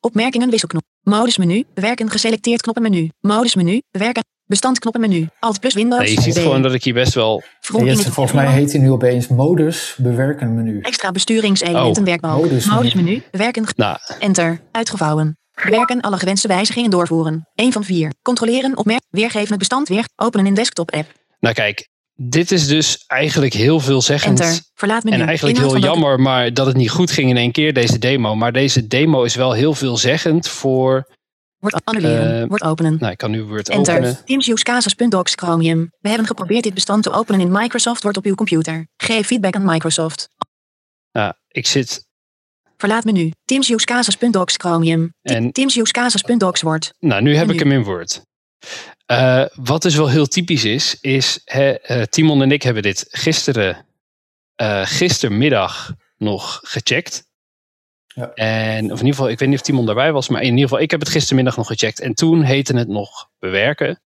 Opmerkingen wisselknop. Modusmenu. Bewerken geselecteerd knoppenmenu. Modusmenu. Bewerken. Bestandknoppenmenu. Alt plus Windows. Nee, je ziet gewoon dat ik hier best wel. Vroeg Yes, volgens mij heet hij nu opeens modus bewerken menu. Extra besturingselementen Oh. werkbalk. Modusmenu. Modusmenu. Bewerken. ge- Nou, Enter. Uitgevouwen. Bewerken alle gewenste wijzigingen doorvoeren. 1 van 4. Controleren. Opmerk. Weergeven het bestand weer. Openen in desktop app. nou kijk, dit is dus eigenlijk heel veelzeggend. Enter. Verlaat menu. En eigenlijk Inhoud heel jammer, maar dat het niet goed ging in één keer, deze demo. Maar deze demo is wel heel veelzeggend voor. Wordt annuleren. Eh, Wordt openen. Nou, ik kan nu Word Enter. openen. Teams use casus.docs Chromium. We hebben geprobeerd dit bestand te openen in Microsoft Word op uw computer. Geef feedback aan Microsoft. Nou, ik zit. Verlaat menu. Teams use casus.docs Chromium. En- Teams use casus.docs Word. Nou, nu heb ik hem in Word. Eh, wat dus wel heel typisch is, is hè, eh, Timon en ik hebben dit gisteren, eh, gistermiddag nog gecheckt. Ja. En, of in ieder geval, ik weet niet of Timon daarbij was, maar in ieder geval, ik heb het gistermiddag nog gecheckt. En toen heette het nog bewerken.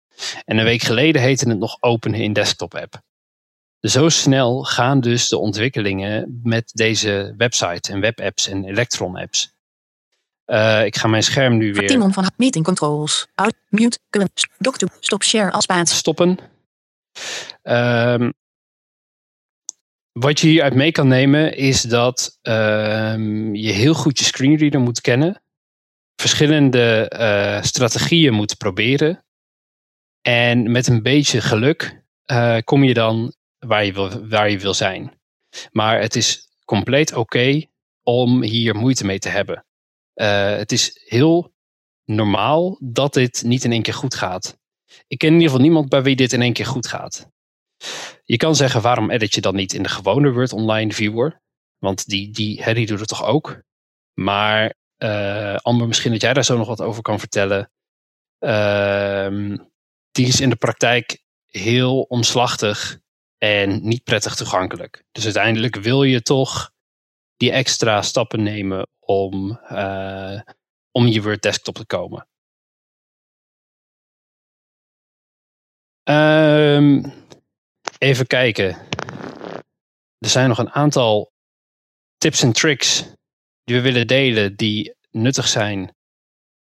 En een week geleden heette het nog openen in desktop app. Zo snel gaan dus de ontwikkelingen met deze website en webapps en Electron apps. Eh, ik ga mijn scherm nu weer Timon van Meeting Controls. Out. Mute. current, Doc to. Stop share als stoppen. Ehm, wat je hieruit mee kan nemen is dat ehm, je heel goed je screenreader moet kennen. Verschillende eh, strategieën moet proberen. En met een beetje geluk eh, kom je dan waar je, wil, waar je wil zijn. Maar het is compleet oké om hier moeite mee te hebben. Eh, het is heel normaal dat dit niet in één keer goed gaat. Ik ken in ieder geval niemand bij wie dit in één keer goed gaat. Je kan zeggen, waarom edit je dan niet in de gewone Word Online Viewer? Want die, die, die doet het toch ook? Maar uh, Amber, misschien dat jij daar zo nog wat over kan vertellen. Ehm, die is in de praktijk heel omslachtig en niet prettig toegankelijk. Dus uiteindelijk wil je toch die extra stappen nemen om, uh, om je Word desktop te komen. Um, even kijken. Er zijn nog een aantal tips en tricks die we willen delen die nuttig zijn.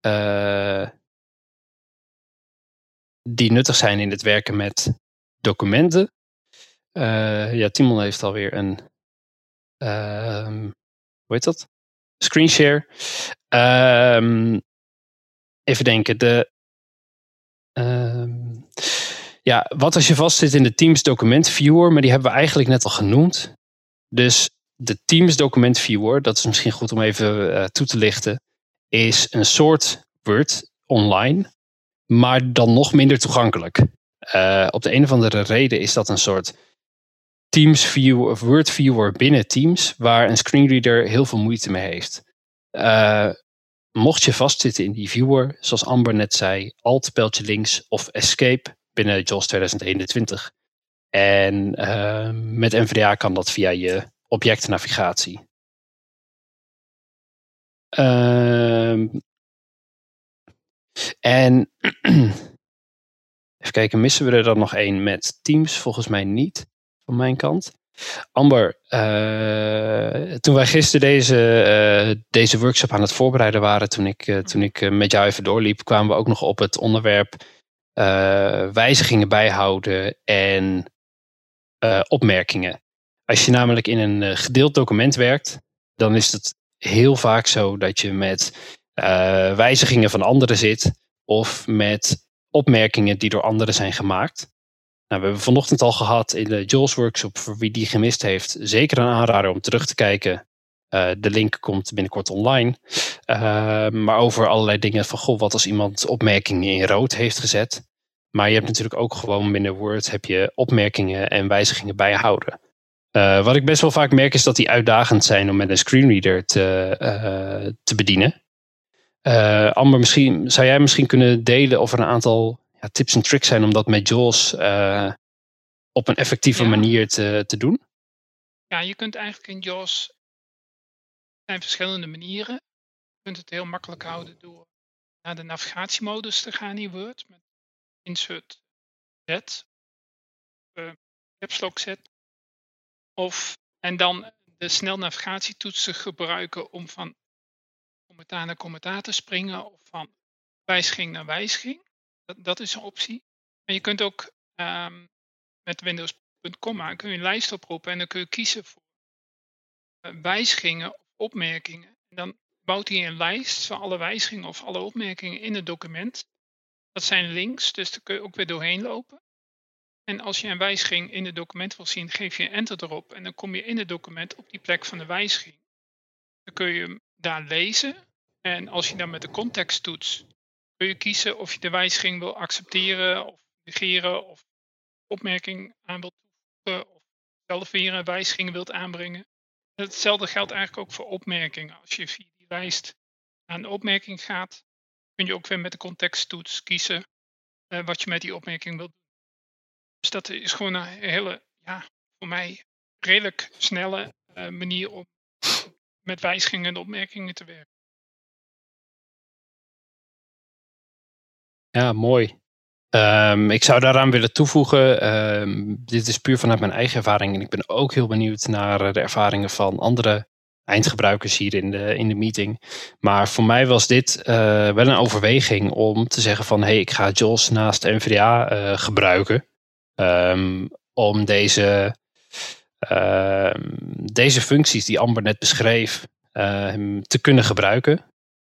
Uh, die nuttig zijn in het werken met documenten. Uh, ja, Timon heeft alweer een. Uh, hoe heet dat? Screenshare. Um, even denken. De, um, ja, wat als je vastzit in de Teams document viewer, maar die hebben we eigenlijk net al genoemd. Dus de Teams document viewer, dat is misschien goed om even uh, toe te lichten, is een soort Word online, maar dan nog minder toegankelijk. Uh, op de een of andere reden is dat een soort Teams viewer of Word viewer binnen Teams, waar een screenreader heel veel moeite mee heeft. Uh, mocht je vastzitten in die viewer, zoals Amber net zei, alt pijltje links of escape binnen JAWS 2021. En uh, met NVDA kan dat via je objectnavigatie. Uh, en even kijken, missen we er dan nog één met Teams? Volgens mij niet, van mijn kant. Amber, uh, toen wij gisteren deze, uh, deze workshop aan het voorbereiden waren, toen ik, uh, toen ik met jou even doorliep, kwamen we ook nog op het onderwerp wijzigingen bijhouden en opmerkingen. Als je namelijk in een gedeeld document werkt, dan is het heel vaak zo dat je met wijzigingen van anderen zit of met opmerkingen die door anderen zijn gemaakt. Nou, we hebben vanochtend al gehad in de Jules workshop, voor wie die gemist heeft, zeker een aanrader om terug te kijken. Uh, de link komt binnenkort online. Uh, maar over allerlei dingen van, goh, wat als iemand opmerkingen in rood heeft gezet. Maar je hebt natuurlijk ook gewoon binnen Word heb je opmerkingen en wijzigingen bijhouden. Uh, wat ik best wel vaak merk is dat die uitdagend zijn om met een screenreader te, te bedienen. Amber, misschien, zou jij misschien kunnen delen of er een aantal ja, tips en tricks zijn om dat met JAWS uh, op een effectieve ja. manier te, te doen? Ja, je kunt eigenlijk in JAWS, er zijn verschillende manieren. Je kunt het heel makkelijk houden door naar de navigatiemodus te gaan in Word. Met insert Z, uh, caps lock Z. Of, en dan de snelnavigatietoets te gebruiken om van commentaar naar commentaar te springen of van wijziging naar wijziging. Dat, is een optie. Maar je kunt ook um, met Windows.com een lijst oproepen en dan kun je kiezen voor uh, wijzigingen of opmerkingen. En dan bouwt hij een lijst van alle wijzigingen of alle opmerkingen in het document. Dat zijn links, dus daar kun je ook weer doorheen lopen. En als je een wijziging in het document wil zien, geef je enter erop en dan kom je in het document op die plek van de wijziging. Dan kun je hem daar lezen. En als je dan met de contexttoets kun je kiezen of je de wijziging wil accepteren of negeren of opmerking aan wilt toevoegen of zelf weer een wijziging wilt aanbrengen. Hetzelfde geldt eigenlijk ook voor opmerkingen. Als je via die lijst naar een opmerking gaat, kun je ook weer met de contexttoets kiezen uh, wat je met die opmerking wilt doen. Dus dat is gewoon een hele, ja, voor mij redelijk snelle uh, manier om met wijzigingen en opmerkingen te werken. Ja, mooi. Um, ik zou daaraan willen toevoegen, um, dit is puur vanuit mijn eigen ervaring en ik ben ook heel benieuwd naar eh, de ervaringen van andere eindgebruikers hier in de, in de meeting. Maar voor mij was dit uh, wel een overweging om te zeggen van hé, hey, ik ga JOS naast NVDA eh, gebruiken um, om deze, deze functies die Amber net beschreef te kunnen gebruiken.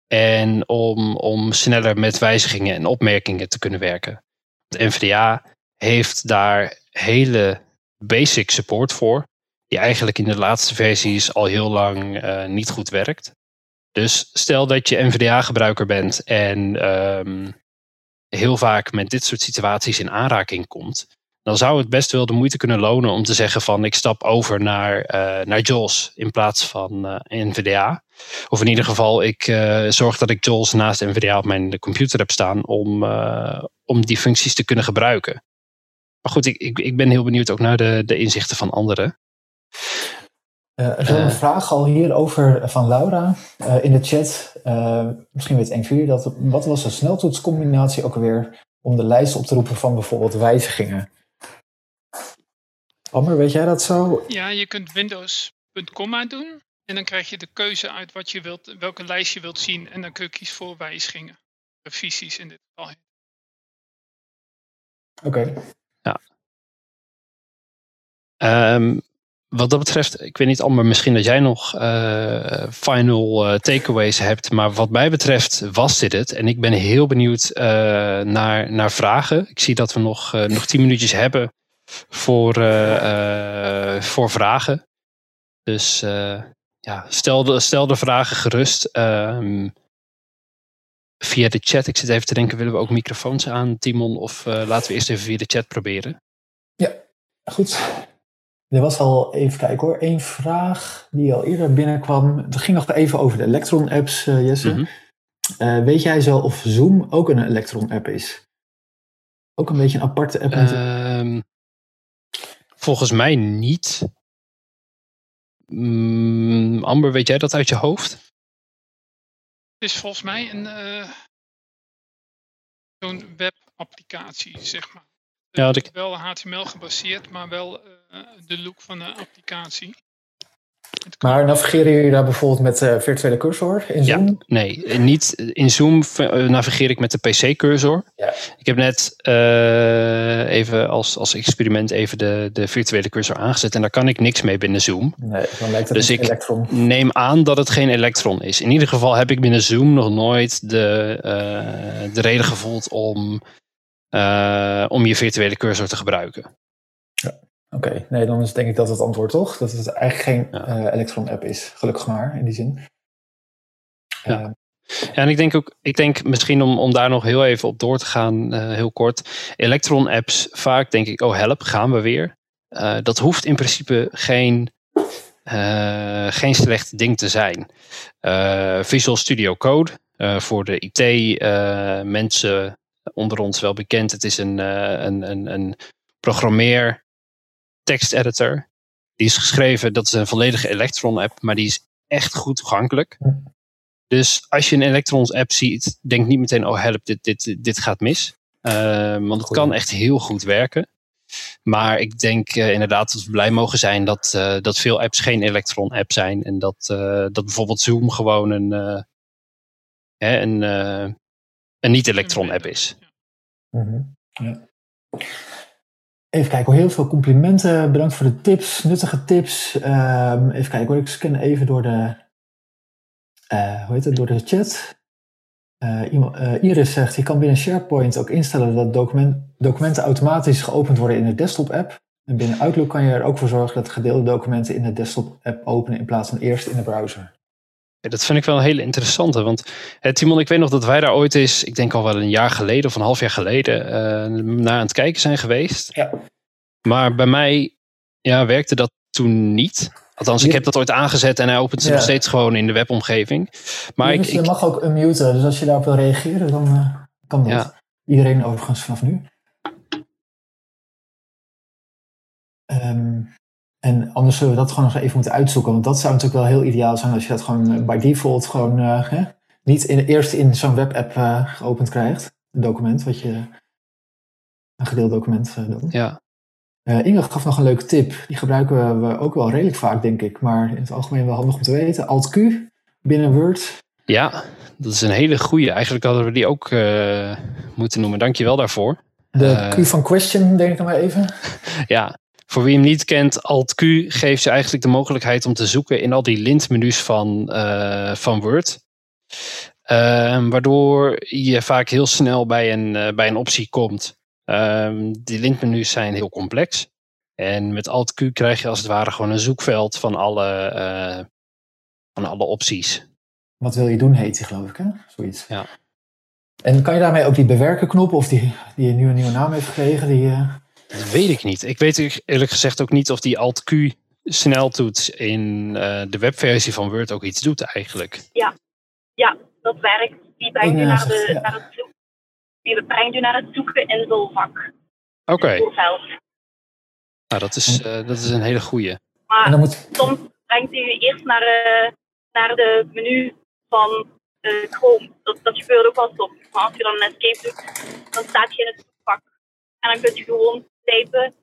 En om, om sneller met wijzigingen en opmerkingen te kunnen werken. De NVDA heeft daar hele basic support voor. Die eigenlijk in de laatste versies al heel lang uh, niet goed werkt. Dus stel dat je NVDA-gebruiker bent en ehm, heel vaak met dit soort situaties in aanraking komt, dan zou het best wel de moeite kunnen lonen om te zeggen van ik stap over naar, eh, naar JAWS in plaats van eh, NVDA. Of in ieder geval, ik eh, zorg dat ik JAWS naast NVDA op mijn computer heb staan om, eh, om die functies te kunnen gebruiken. Maar goed, ik, ik, ik ben heel benieuwd ook naar de, de inzichten van anderen. Eh, er is wel een vraag al hierover van Laura eh, in de chat. Eh, misschien weet een van jullie dat. Wat was de sneltoetscombinatie ook alweer om de lijst op te roepen van bijvoorbeeld wijzigingen? Amber, weet jij dat zo? Ja, je kunt Windows.comma doen. En dan krijg je de keuze uit wat je wilt, welke lijst je wilt zien. En dan kun je kiezen voor wijzigingen. Revisies in dit geval. Oké. Ehm, wat dat betreft, ik weet niet, Amber, misschien dat jij nog eh, final eh, takeaways hebt. Maar wat mij betreft was dit het. En ik ben heel benieuwd eh, naar, naar vragen. Ik zie dat we nog, eh, nog tien minuutjes hebben voor, eh, eh, voor vragen. Dus eh, ja, stel de, stel de vragen gerust. ehm, via de chat. Ik zit even te denken, willen we ook microfoons aan, Timon? Of eh, laten we eerst even via de chat proberen? Goed. Er was al, even kijken hoor, één vraag die al eerder binnenkwam. Het ging nog even over de Electron-apps, eh, Jesse. Mhm. Eh, weet jij zo of Zoom ook een Electron-app is? Ook een beetje een aparte app. Ehm, volgens mij niet. Mm, Amber, weet jij dat uit je hoofd? Het is volgens mij een eh, zo'n webapplicatie, zeg maar. Ja, dat ik- Wel HTML gebaseerd, maar wel eh, de look van de applicatie. Maar navigeren jullie daar bijvoorbeeld met eh virtuele cursor in Ja. Zoom? Nee, eh, niet. In Zoom eh, navigeer ik met de PC-cursor. Ja. Ik heb net eh, even als, als experiment even de, de virtuele cursor aangezet. En daar kan ik niks mee binnen Zoom. Nee, dan lijkt het Dus ik-. Neem aan dat het geen Electron is. In ieder geval heb ik binnen Zoom nog nooit de, de reden gevoeld om, om je virtuele cursor te gebruiken. Oké, nee, dan is denk ik dat het antwoord toch? Dat het eigenlijk geen Ja. eh, Electron-app is. Gelukkig maar, in die zin. Ja. Eh, Ja, en ik denk ook, ik denk misschien om, om daar nog heel even op door te gaan, eh, heel kort. Electron apps, vaak denk ik, oh help, gaan we weer. Eh, dat hoeft in principe geen, geen slecht ding te zijn. Visual Studio Code, voor de IT-mensen onder ons wel bekend. Het is een, een, een, een programmeer teksteditor. Die is geschreven, dat is een volledige Electron app, maar die is echt goed toegankelijk. Dus als je een Electrons app ziet, denk niet meteen, oh help, dit, dit, dit gaat mis. Eh, want het Goeie. kan echt heel goed werken. Maar ik denk eh, inderdaad dat we blij mogen zijn dat, eh, dat veel apps geen Electron app zijn. En dat, eh, dat bijvoorbeeld Zoom gewoon een, eh, hè, een, eh, een niet-Electron app is. mhm, ja. Even kijken, hoor, heel veel complimenten. Bedankt voor de tips, nuttige tips. Ehm, even kijken ik scan even door de, eh, hoe heet het, door de chat. Eh, eh, Iris zegt, je kan binnen SharePoint ook instellen dat document, documenten automatisch geopend worden in de desktop-app. En binnen Outlook kan je er ook voor zorgen dat gedeelde documenten in de desktop-app openen in plaats van eerst in de browser. Ja, dat vind ik wel een hele interessante. Want eh, Timon, ik weet nog dat wij daar ooit eens, ik denk al wel een jaar geleden of een half jaar geleden, eh, naar aan het kijken zijn geweest. Ja. Maar bij mij ja, werkte dat toen niet. Althans, ik heb dat ooit aangezet en hij opent ze Ja. nog steeds gewoon in de webomgeving. Maar ik, Iris, je ik, mag ook unmuten, dus als je daarop wil reageren, dan eh, kan dat. Ja. Iedereen overigens vanaf nu. Ehm, en anders zullen we dat gewoon nog even moeten uitzoeken. Want dat zou natuurlijk wel heel ideaal zijn als je dat gewoon eh, by default gewoon eh, hè, niet in, eerst in zo'n webapp eh geopend krijgt. Een document, wat je een gedeeld document eh, doet. ja, Inge gaf nog een leuke tip. Die gebruiken we ook wel redelijk vaak, denk ik. Maar in het algemeen wel handig om te weten. Alt-Q binnen Word. ja, dat is een hele goeie. Eigenlijk hadden we die ook moeten noemen. Dankjewel daarvoor. De. Q van question, denk ik dan maar even. Ja, voor wie hem niet kent, Alt-Q geeft je eigenlijk de mogelijkheid om te zoeken in al die lintmenu's van, eh, van Word. Ehm, waardoor je vaak heel snel bij een, eh, bij een optie komt. Ehm, die lintmenu's zijn heel complex. En met Alt-Q krijg je als het ware gewoon een zoekveld van alle, eh, van alle opties. wat wil je doen heet die geloof ik, hè? Zoiets. Ja. En kan je daarmee ook die bewerken knop, of die, die nu een nieuwe naam heeft gekregen, die... Dat weet ik niet. Ik weet eerlijk gezegd ook niet of die Alt-Q sneltoets in eh, de webversie van Word ook iets doet eigenlijk. Dat werkt. Die brengt Ja, u naar, de, ja. naar het zoeken. Die brengt u naar het zoeken. Oké, Toolveld. nou, dat, is, eh, dat is een hele goeie. en Maar dan moet... soms brengt u eerst naar, eh, naar de menu van eh, Chrome. Dat, dat gebeurt ook wel soms. Maar als je dan een escape doet, dan staat je in het zoekvak. En dan kun je gewoon typen,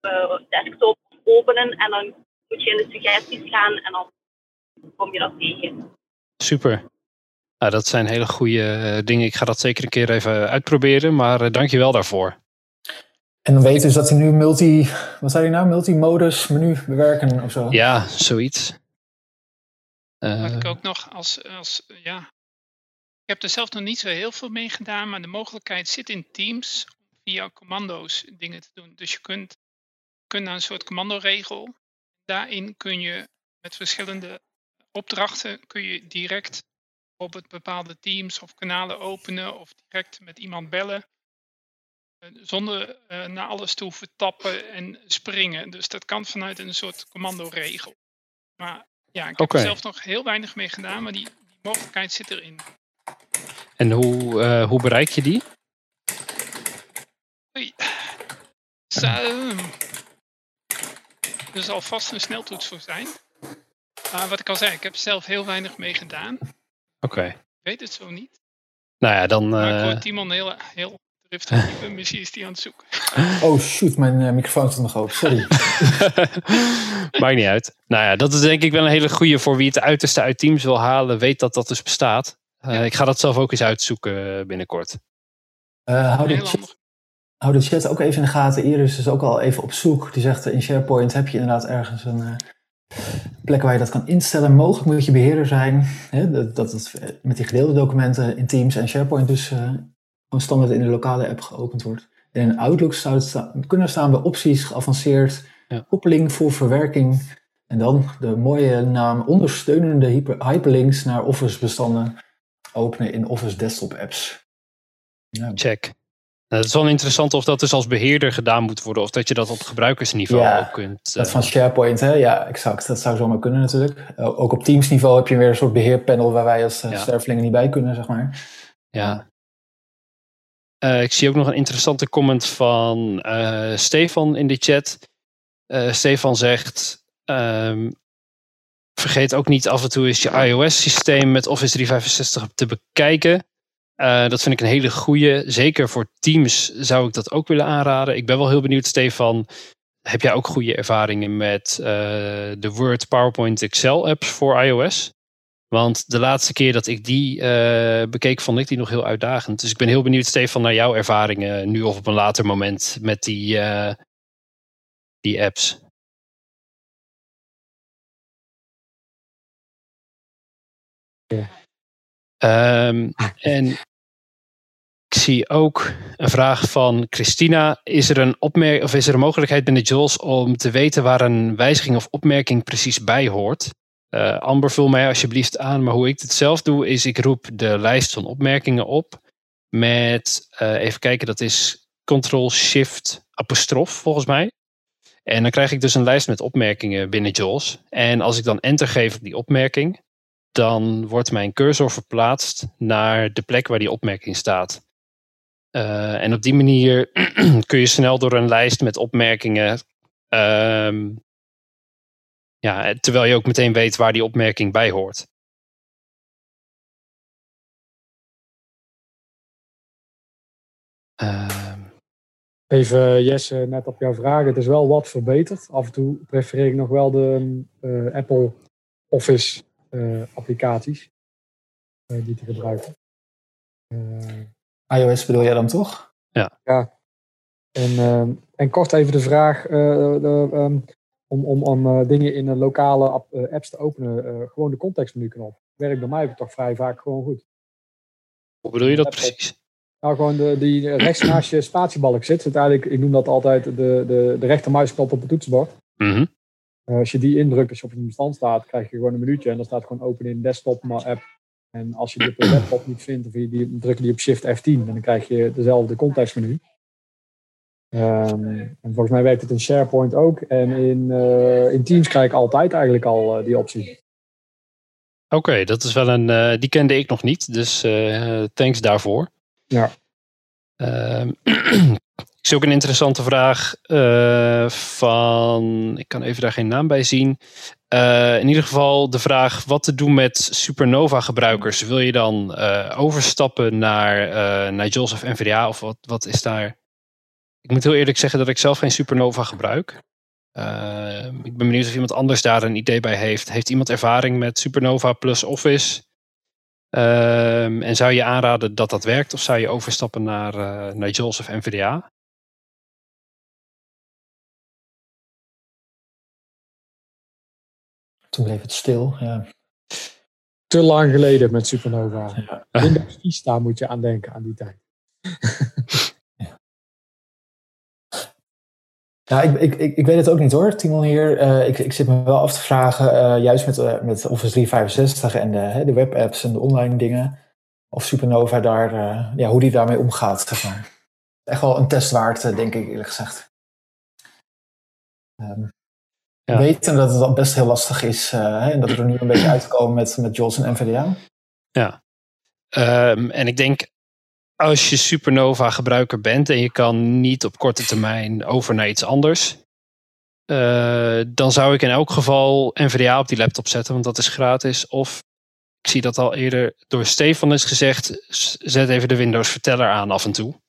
eh, desktop openen en dan moet je in de suggesties gaan en dan kom je dat tegen. Super. Nou, dat zijn hele goede eh, dingen. Ik ga dat zeker een keer even uitproberen, maar eh, dank je wel daarvoor. En dan weet je dus dat hij nu multi... Wat zei hij nou? Multimodus menu bewerken of zo? Ja, zoiets. Eh, Wat ik ook nog als, als ja. Ik heb er zelf nog niet zo heel veel mee gedaan, maar de mogelijkheid zit in Teams via commando's dingen te doen. Dus je kunt, kunt naar een soort commandoregel. Daarin kun je met verschillende opdrachten kun je direct bijvoorbeeld bepaalde teams of kanalen openen of direct met iemand bellen. eh, Zonder eh, naar alles te hoeven tappen en springen. Dus dat kan vanuit een soort commandoregel. Maar ja, ik heb er zelf nog heel weinig mee gedaan, maar die, die mogelijkheid zit erin. en hoe, eh, hoe bereik je die? Oei. Zo. ehm, Er zal vast een sneltoets voor zijn. Maar wat ik al zei, ik heb zelf heel weinig mee gedaan. Oké. Ik weet het zo niet. Nou ja, dan. Maar ik eh, hoor Timon heel, heel driftig. Misschien is die aan het zoeken. Oh shoot, mijn eh, microfoon stond nog open. Sorry. Maakt niet uit. Nou ja, dat is denk ik wel een hele goede voor wie het uiterste uit Teams wil halen. Weet dat dat dus bestaat. Eh, Ik ga dat zelf ook eens uitzoeken binnenkort. Eh, hou, de chat. Hou de chat ook even in de gaten. Iris is ook al even op zoek. Die zegt in SharePoint heb je inderdaad ergens een eh, plek waar je dat kan instellen. Mogelijk moet je beheerder zijn. Hè, dat, dat het eh, met die gedeelde documenten in Teams en SharePoint dus gewoon standaard in de lokale app geopend wordt. En in Outlook zou het sta- kunnen staan bij opties geavanceerd. Ja. Koppeling voor verwerking. En dan de mooie naam ondersteunende hyper- hyperlinks naar Office bestanden openen in Office desktop apps. Ja. Check. Nou, het is wel interessant of dat dus als beheerder gedaan moet worden. Of dat je dat op gebruikersniveau Ja, ook kunt. Dat eh, van SharePoint, hè? Ja, exact. Dat zou zomaar kunnen natuurlijk. Uh, ook op Teams-niveau heb je weer een soort beheerpanel waar wij als Ja. stervelingen niet bij kunnen, zeg maar. Ja. Eh, ik zie ook nog een interessante comment van eh, Stefan in de chat. Eh, Stefan zegt: ehm, Vergeet ook niet af en toe eens je iOS-systeem met Office 365 te bekijken. Eh, dat vind ik een hele goede. Zeker voor Teams zou ik dat ook willen aanraden. Ik ben wel heel benieuwd, Stefan. Heb jij ook goede ervaringen met eh, de Word, PowerPoint, Excel apps voor iOS? Want de laatste keer dat ik die eh, bekeek, vond ik die nog heel uitdagend. Dus ik ben heel benieuwd, Stefan, naar jouw ervaringen nu of op een later moment met die, die apps. Ehm, en ik zie ook een vraag van Christina. Is er een, of is er een mogelijkheid binnen JAWS om te weten waar een wijziging of opmerking precies bij hoort? Eh, Amber, vul mij alsjeblieft aan. Maar hoe ik het zelf doe, is ik roep de lijst van opmerkingen op. Met, eh, even kijken, dat is Ctrl-Shift apostrof volgens mij. En dan krijg ik dus een lijst met opmerkingen binnen JAWS. En als ik dan enter geef op die opmerking, dan wordt mijn cursor verplaatst naar de plek waar die opmerking staat. Uh, en op die manier kun je snel door een lijst met opmerkingen. Um, ja, terwijl je ook meteen weet waar die opmerking bij hoort. Uh, Even Jesse, net op jouw vraag. Het is wel wat verbeterd. Af en toe prefereer ik nog wel de uh, Apple Office applicaties uh, die te gebruiken. iOS bedoel jij dan toch? Ja. Ja. En, en kort even de vraag de, um, om, om, om dingen in een lokale app, apps te openen. gewoon de contextmenu knop. Werkt bij mij toch vrij vaak gewoon goed. Hoe bedoel je dat precies? Nou, gewoon de, die rechts naast je spatiebalk zit. zit eigenlijk, ik noem dat altijd de, de, de rechtermuisknop op het toetsenbord. Mm -hmm. Uh, als je die indrukt, als je op een bestand staat, krijg je gewoon een minuutje. En dan staat gewoon open in desktop app En als je die op je laptop niet vindt, of je die, druk je die op Shift F10, en dan krijg je dezelfde contextmenu. Ehm, en volgens mij werkt het in SharePoint ook. En in, eh, in Teams krijg ik altijd eigenlijk al eh, die optie. Oké, dat is wel een. eh, die kende ik nog niet, dus eh, thanks daarvoor. Ja. Ehm, zie ook een interessante vraag eh, van. Ik kan even daar geen naam bij zien. Eh, in ieder geval de vraag wat te doen met Supernova gebruikers. Wil je dan eh, overstappen naar, naar of NVDA of wat, wat is daar? Ik moet heel eerlijk zeggen dat ik zelf geen Supernova gebruik. Ik ben benieuwd of iemand anders daar een idee bij heeft. Heeft iemand ervaring met Supernova plus Office? Ehm, en zou je aanraden dat dat werkt of zou je overstappen naar, eh naar of NVDA? Toen bleef het stil. Ja. Te lang geleden met Supernova. Ja. Windows Vista moet je aan denken aan die tijd. Ja, ik, ik, ik, ik weet het ook niet hoor, Timon hier. Eh, ik, ik zit me wel af te vragen, eh, juist met, eh, met Office 365 en de, de webapps en de online dingen, of Supernova daar, ja, hoe die daarmee omgaat, zeg maar. Echt wel een test waard, denk ik eerlijk gezegd. Ehm Ja. Weten dat het al best heel lastig is eh, hè, en dat we er nu een beetje uitkomen met, met JAWS en NVDA. Ehm, en ik denk, als je Supernova gebruiker bent en je kan niet op korte termijn over naar iets anders, eh, dan zou ik in elk geval NVDA op die laptop zetten, want dat is gratis. Of ik zie dat al eerder door Stefan is gezegd, zet even de Windows verteller aan af en toe.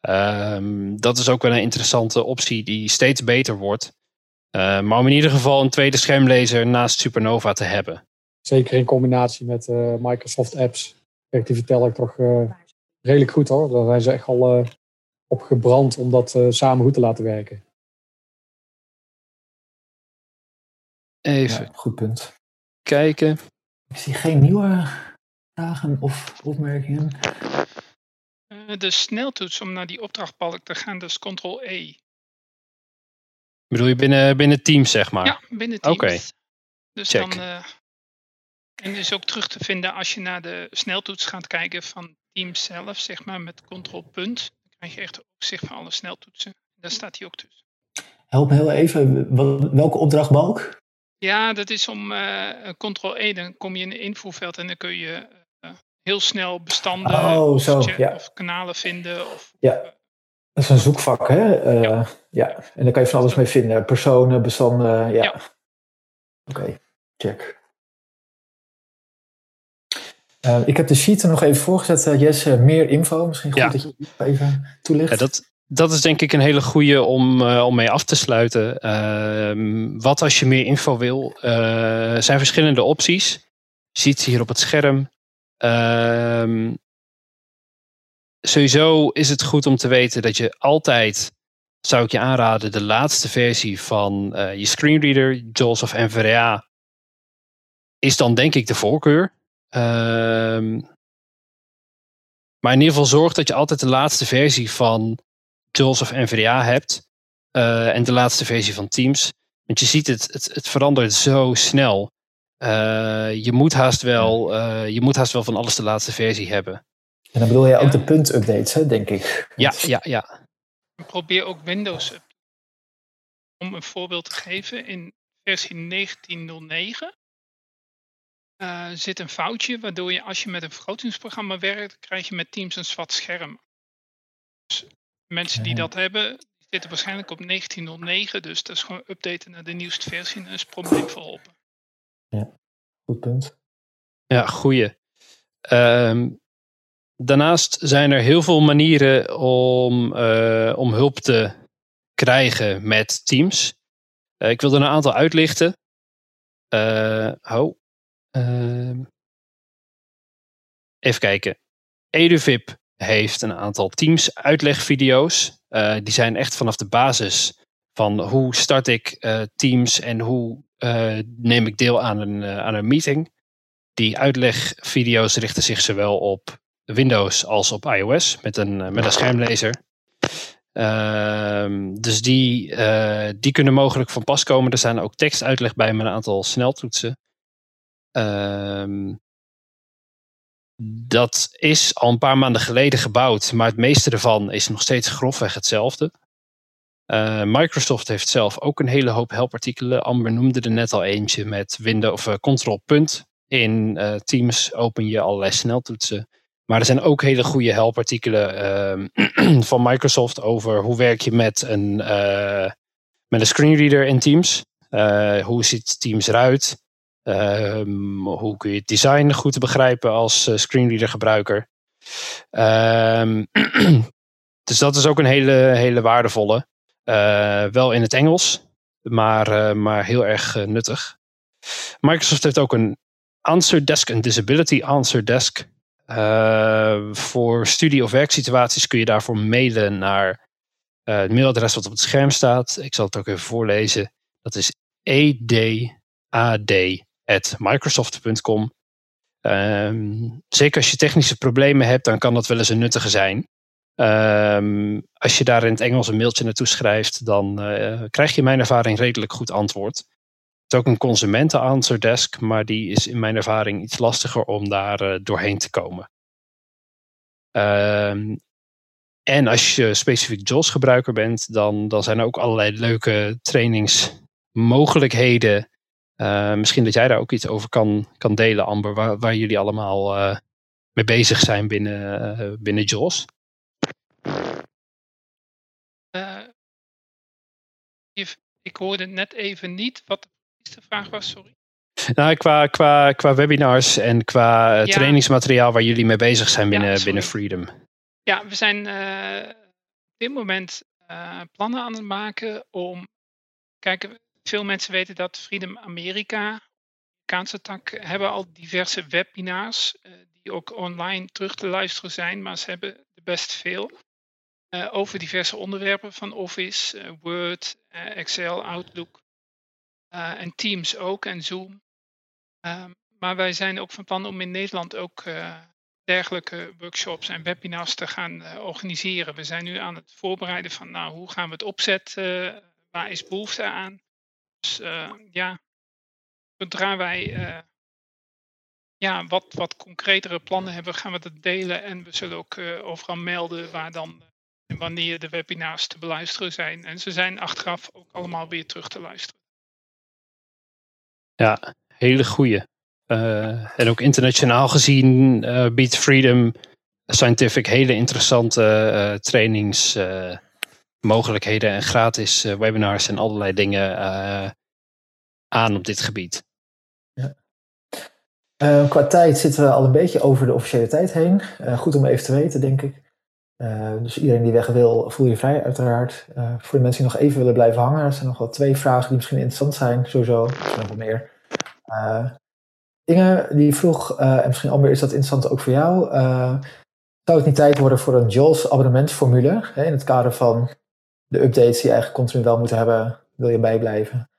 Ehm, dat is ook wel een interessante optie die steeds beter wordt. Eh, maar om in ieder geval een tweede schermlezer naast Supernova te hebben. Zeker in combinatie met eh, Microsoft apps. Werkt die verteller toch eh, redelijk goed hoor. Daar zijn ze echt al eh, op gebrand om dat eh, samen goed te laten werken. Even Ja, goed punt. kijken. Ik zie geen nieuwe vragen of opmerkingen. Eh, de sneltoets om naar die opdrachtbalk te gaan, dat is Ctrl-E. Bedoel je binnen, binnen Teams, zeg maar? Ja, binnen Teams. Oké. Dus Check. dan. eh, en is ook terug te vinden als je naar de sneltoets gaat kijken van Teams zelf, zeg maar met Ctrl-punt. Dan krijg je echt overzicht van alle sneltoetsen. Daar staat hij ook tussen. Help me heel even, welke opdrachtbalk? Ja, dat is om eh Ctrl-E. Dan kom je in een invoerveld en dan kun je eh, heel snel bestanden Oh, of, zo, ja. of kanalen vinden. Of, Ja. Dat is een zoekvak, hè? Eh, ja. en daar kan je van alles mee vinden. Personen, bestanden, ja. Ja. Oké, check. Eh, ik heb de sheet er nog even voorgezet. eh, Jesse, meer info. Misschien goed Ja. dat je die even toelicht. Ja, dat, dat is denk ik een hele goede om, om mee af te sluiten. Ehm, wat als je meer info wil? Er zijn verschillende opties. Je ziet ze hier op het scherm. Sowieso is het goed om te weten dat je altijd, zou ik je aanraden, de laatste versie van eh, je screenreader, JAWS of NVDA, is dan denk ik de voorkeur. Ehm, maar in ieder geval zorg dat je altijd de laatste versie van JAWS of NVDA hebt. eh, en de laatste versie van Teams. Want je ziet het, het, het verandert zo snel. Eh, je, moet haast wel, je moet haast wel van alles de laatste versie hebben. En dan bedoel jij ook Ja. de punt-updates, hè, denk ik. Ja, ja, ja. En probeer ook Windows up. Om een voorbeeld te geven, in versie 1909 eh, zit een foutje waardoor je als je met een vergrotingsprogramma werkt, krijg je met Teams een zwart scherm. Dus mensen die Ja. dat hebben, die zitten waarschijnlijk op 1909, dus dat is gewoon updaten naar de nieuwste versie en dan is het probleem verholpen. Goed punt. Ja, goeie. Ehm, daarnaast zijn er heel veel manieren om, eh, om hulp te krijgen met Teams. Eh, ik wil er een aantal uitlichten. Ehm, even kijken. EduVip heeft een aantal Teams uitlegvideo's. Die zijn echt vanaf de basis van hoe start ik Teams en hoe neem ik deel aan een, aan een meeting. Die uitlegvideo's richten zich zowel op Windows als op iOS met een, eh, met een schermlezer. Ehm, dus die, eh, die kunnen mogelijk van pas komen. Er staan ook tekstuitleg bij met een aantal sneltoetsen. Ehm, Dat is al een paar maanden geleden gebouwd, maar het meeste ervan is nog steeds grofweg hetzelfde. Uh, Microsoft heeft zelf ook een hele hoop helpartikelen. Amber noemde er net al eentje met Windows of uh, Control Punt. In Teams open je allerlei sneltoetsen. Maar er zijn ook hele goede helpartikelen ehm, van Microsoft over hoe werk je met een, met een screenreader in Teams. hoe ziet Teams eruit? Ehm, hoe kun je het design goed begrijpen als screenreader gebruiker? Um, dus dat is ook een hele, hele waardevolle. Wel in het Engels, maar, maar heel erg nuttig. Microsoft heeft ook een Answer Desk, een Disability Answer Desk. Voor studie- of werksituaties kun je daarvoor mailen naar het mailadres wat op het scherm staat. Ik zal het ook even voorlezen. Dat is edad.microsoft.com. Um, zeker als je technische problemen hebt, dan kan dat wel eens een nuttige zijn. Um, als je daar in het Engels een mailtje naartoe schrijft, dan uh, krijg je in mijn ervaring redelijk goed antwoord. Is ook een consumenten desk, maar die is in mijn ervaring iets lastiger om daar uh, doorheen te komen. Um, en als je specifiek JOS gebruiker bent, dan, dan zijn er ook allerlei leuke trainingsmogelijkheden. Uh, misschien dat jij daar ook iets over kan, kan delen, Amber, waar, waar jullie allemaal mee bezig zijn binnen, binnen JOS. Ik hoorde net even niet wat de vraag was, sorry. Nou, qua, qua, qua webinars en qua ja. trainingsmateriaal waar jullie mee bezig zijn binnen, ja, binnen Freedom. Ja, we zijn uh, op dit moment uh, plannen aan het maken om. Kijk, veel mensen weten dat Freedom Amerika, Amerikaanse tak, hebben al diverse webinars die ook online terug te luisteren zijn, maar ze hebben er best veel. Uh, over diverse onderwerpen van Office, uh, Word, uh, Excel, Outlook en Teams ook en Zoom. Ehm, maar wij zijn ook van plan om in Nederland ook dergelijke workshops en webinars te gaan organiseren. We zijn nu aan het voorbereiden van nou, hoe gaan we het opzetten, waar is behoefte aan. Dus ja, zodra wij ja, wat, wat concretere plannen hebben, gaan we dat delen en we zullen ook overal melden waar dan en wanneer de webinars te beluisteren zijn. En ze zijn achteraf ook allemaal weer terug te luisteren. Ja, hele goede. Uh, en ook internationaal gezien uh, biedt Freedom Scientific hele interessante uh, trainingsmogelijkheden en gratis webinars en allerlei dingen aan op dit gebied. Ja. qua tijd zitten we al een beetje over de officiële tijd heen. goed om even te weten, denk ik. Uh, dus iedereen die weg wil, voel je vrij uiteraard. Uh, voor de mensen die nog even willen blijven hangen, er zijn nog wel twee vragen die misschien interessant zijn, sowieso. Er zijn nog wel meer. Uh, Inge, die vroeg, en misschien Amber, is dat interessant ook voor jou? zou het niet tijd worden voor een JOLS abonnementsformule? Hè, in het kader van de updates die je eigenlijk continu wel moeten hebben, wil je bijblijven?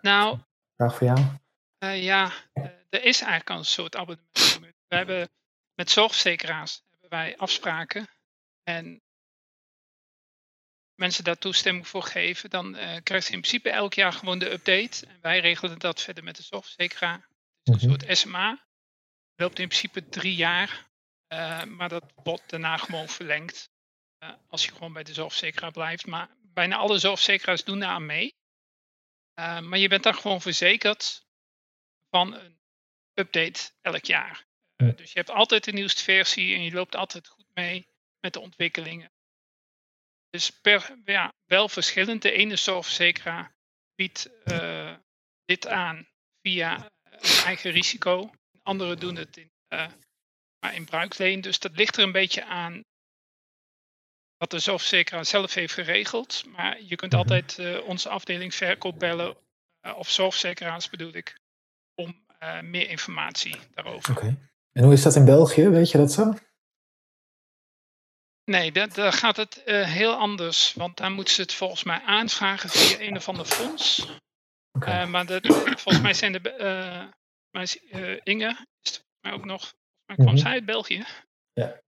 nou, vraag voor jou. ja, er is eigenlijk al een soort abonnementsformule. We hebben met zorgverzekeraars wij afspraken en mensen daar toestemming voor geven, dan uh, krijgt ze in principe elk jaar gewoon de update. En wij regelen dat verder met de zorgverzekeraar. Het is een mm -hmm. soort SMA. Loopt in principe drie jaar, uh, maar dat wordt daarna gewoon verlengd. Uh, als je gewoon bij de zorgverzekeraar blijft. Maar bijna alle zorgverzekeraars doen daar aan mee. maar je bent dan gewoon verzekerd van een update elk jaar. Dus je hebt altijd de nieuwste versie en je loopt altijd goed mee met de ontwikkelingen. Dus per, ja, wel verschillend. De ene zorgverzekeraar biedt uh, dit aan via eigen risico. Anderen doen het in, uh, maar in bruikleen. Dus dat ligt er een beetje aan wat de zorgverzekeraar zelf heeft geregeld. Maar je kunt altijd uh, onze afdeling verkoop bellen, of zorgverzekeraars bedoel ik, om meer informatie daarover. Okay. En hoe is dat in België? Weet je dat zo? Nee, daar gaat het uh, heel anders. Want daar moeten ze het volgens mij aanvragen via een of ander fonds. Okay. Uh, maar dat, volgens mij zijn de. Uh, maar Inge is mij ook nog. Mij kwam mm -hmm. zij uit België. Ja.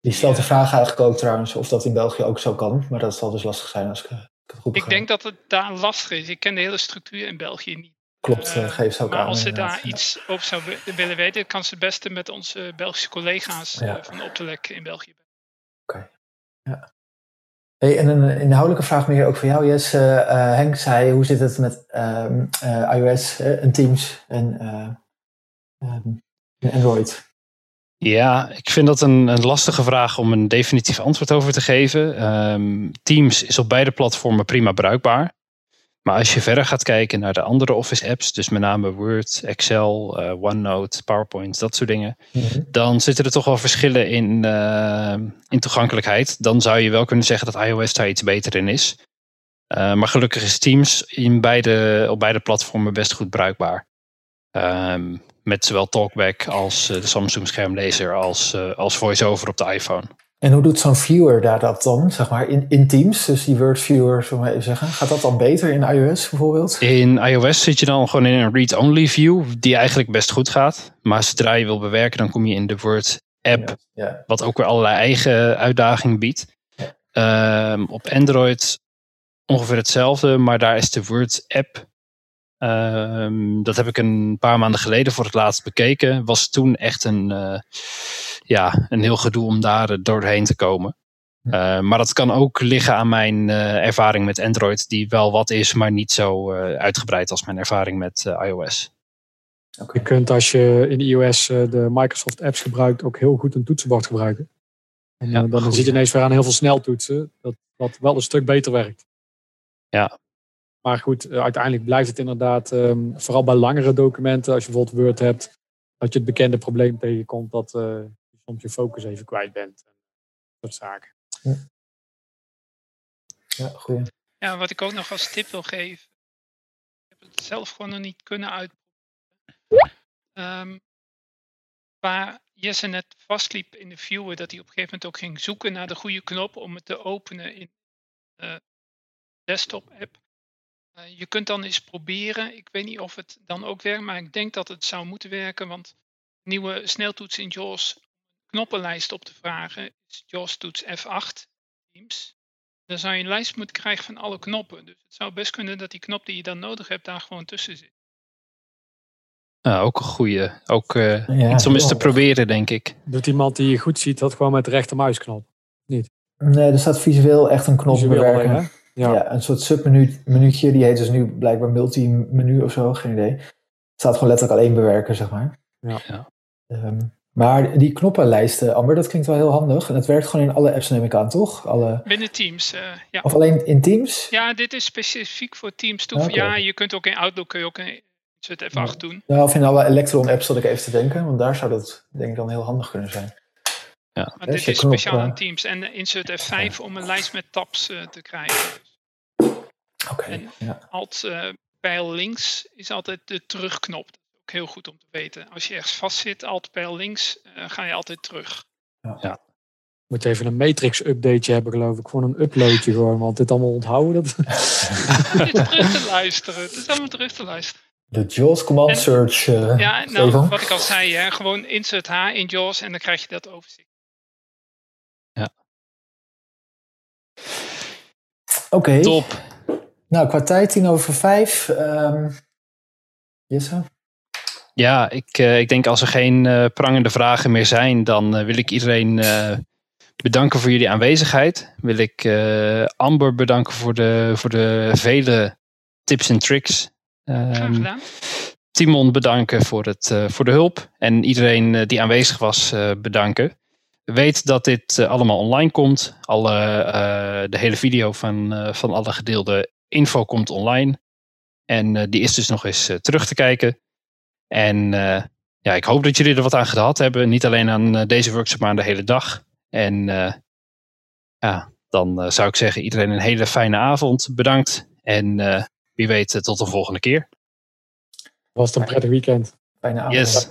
Die stelt de vraag eigenlijk ook trouwens of dat in België ook zo kan. Maar dat zal dus lastig zijn als ik, ik het goed Ik denk dat het daar lastig is. Ik ken de hele structuur in België niet. Klopt, Eh, eh, geef ze ook maar aan. als ze inderdaad. daar iets over zou wi- willen weten, kan ze het beste met onze Belgische collega's Ja. eh, van Optelec in België. Hey, en een inhoudelijke vraag meer ook voor jou, Jess. Eh, eh, Henk zei, hoe zit het met ehm, eh, iOS eh, en Teams en, eh, ehm, en Android? Ja, ik vind dat een, een lastige vraag om een definitief antwoord over te geven. Ehm, Teams is op beide platformen prima bruikbaar. Maar als je verder gaat kijken naar de andere Office apps, dus met name Word, Excel, eh, OneNote, PowerPoint, dat soort dingen, dan zitten er toch wel verschillen in, eh, in toegankelijkheid. Dan zou je wel kunnen zeggen dat iOS daar iets beter in is. Eh, maar gelukkig is Teams in beide, op beide platformen best goed bruikbaar. Ehm, met zowel Talkback als de Samsung schermlezer als, als VoiceOver op de iPhone. En hoe doet zo'n viewer daar dat dan, zeg maar, in, in Teams? Dus die Word viewer, zullen we maar even zeggen. Gaat dat dan beter in iOS bijvoorbeeld? In iOS zit je dan gewoon in een read-only view, die eigenlijk best goed gaat. Maar zodra je wil bewerken, dan kom je in de Word app, Ja, ja. wat ook weer allerlei eigen uitdagingen biedt. Ehm, op Android ongeveer hetzelfde, maar daar is de Word app. Ehm, dat heb ik een paar maanden geleden voor het laatst bekeken. Was toen echt een, eh, ja, een heel gedoe om daar eh, doorheen te komen. Eh, maar dat kan ook liggen aan mijn eh, ervaring met Android, die wel wat is, maar niet zo uitgebreid als mijn ervaring met iOS. Je kunt als je in iOS de Microsoft apps gebruikt ook heel goed een toetsenbord gebruiken. En Ja, dan goed. zit je ineens weer aan heel veel sneltoetsen. Dat, dat wel een stuk beter werkt. Ja. Maar goed, eh, uiteindelijk blijft het inderdaad, ehm, vooral bij langere documenten, als je bijvoorbeeld Word hebt, dat je het bekende probleem tegenkomt dat eh, je soms je focus even kwijt bent. En dat soort zaken. Ja, goeie. Ja, wat ik ook nog als tip wil geven. Ik heb het zelf gewoon nog niet kunnen uitproberen. Ehm, waar Jesse net vastliep in de viewer, dat hij op een gegeven moment ook ging zoeken naar de goede knop om het te openen in de desktop Eh, je kunt dan eens proberen. Ik weet niet of het dan ook werkt, maar ik denk dat het zou moeten werken. Want nieuwe sneltoets in JAWS, knoppenlijst op te vragen, is JAWS toets F8 Teams dan zou je een lijst moeten krijgen van alle knoppen. Dus het zou best kunnen dat die knop die je dan nodig hebt daar gewoon tussen zit. Nou, ook een goede. Ook eh, Ja, iets om eens te proberen, denk ik. Doet iemand die je goed ziet dat gewoon met de rechtermuisknop? Nee, er staat visueel echt een knop bewerken. Ja. Ja. een soort submenuutje. Die heet dus nu blijkbaar multimenu of zo, geen idee. Het staat gewoon letterlijk alleen bewerken, zeg maar. Ja. Ja. Ehm, maar die knoppenlijsten, Amber, dat klinkt wel heel handig. En het werkt gewoon in alle apps, neem ik aan, toch? Alle... Binnen Teams, eh, ja. Of alleen in Teams? Ja, dit is specifiek voor Teams toe. Ja, je kunt ook in Outlook kun je ook een Insert F8 doen. Nou, of in alle Electron-apps zat ik even te denken. Want daar zou dat denk ik dan heel handig kunnen zijn. Maar Hè, dit is speciaal aan Teams. En Insert F5 om een lijst met tabs eh, te krijgen. Oké, ja. Alt eh, pijl links is altijd de terugknop. Dat is ook heel goed om te weten. Als je ergens vast zit, alt pijl links, eh, ga je altijd terug. Moet even een matrix updateje hebben geloof ik. Gewoon een uploadje gewoon. Want dit allemaal onthouden. Dat... Het is terug te luisteren. Het is allemaal terug te luisteren. De JAWS Command En- Search. Ja, nou, Stefan? wat ik al zei, hè, gewoon insert H in JAWS en dan krijg je dat overzicht. Oké. Top. Nou, qua tijd tien over vijf. ehm Jesse? Ja, ik, eh, ik denk als er geen eh, prangende vragen meer zijn, dan eh, wil ik iedereen eh, bedanken voor jullie aanwezigheid. Wil ik eh, Amber bedanken voor de, voor de vele tips en tricks. Graag Ehm, gedaan. Timon bedanken voor, het, eh, voor de hulp. En iedereen die aanwezig was eh, bedanken. Weet dat dit eh, allemaal online komt. Alle, eh, de hele video van, eh, van alle gedeelde info komt online. En die is dus nog eens terug te kijken. En ja, ik hoop dat jullie er wat aan gehad hebben. Niet alleen aan deze workshop, maar aan de hele dag. En ja, dan zou ik zeggen iedereen een hele fijne avond. Bedankt. En wie weet tot de volgende keer. Was het een prettig weekend. Fijne avond. Yes.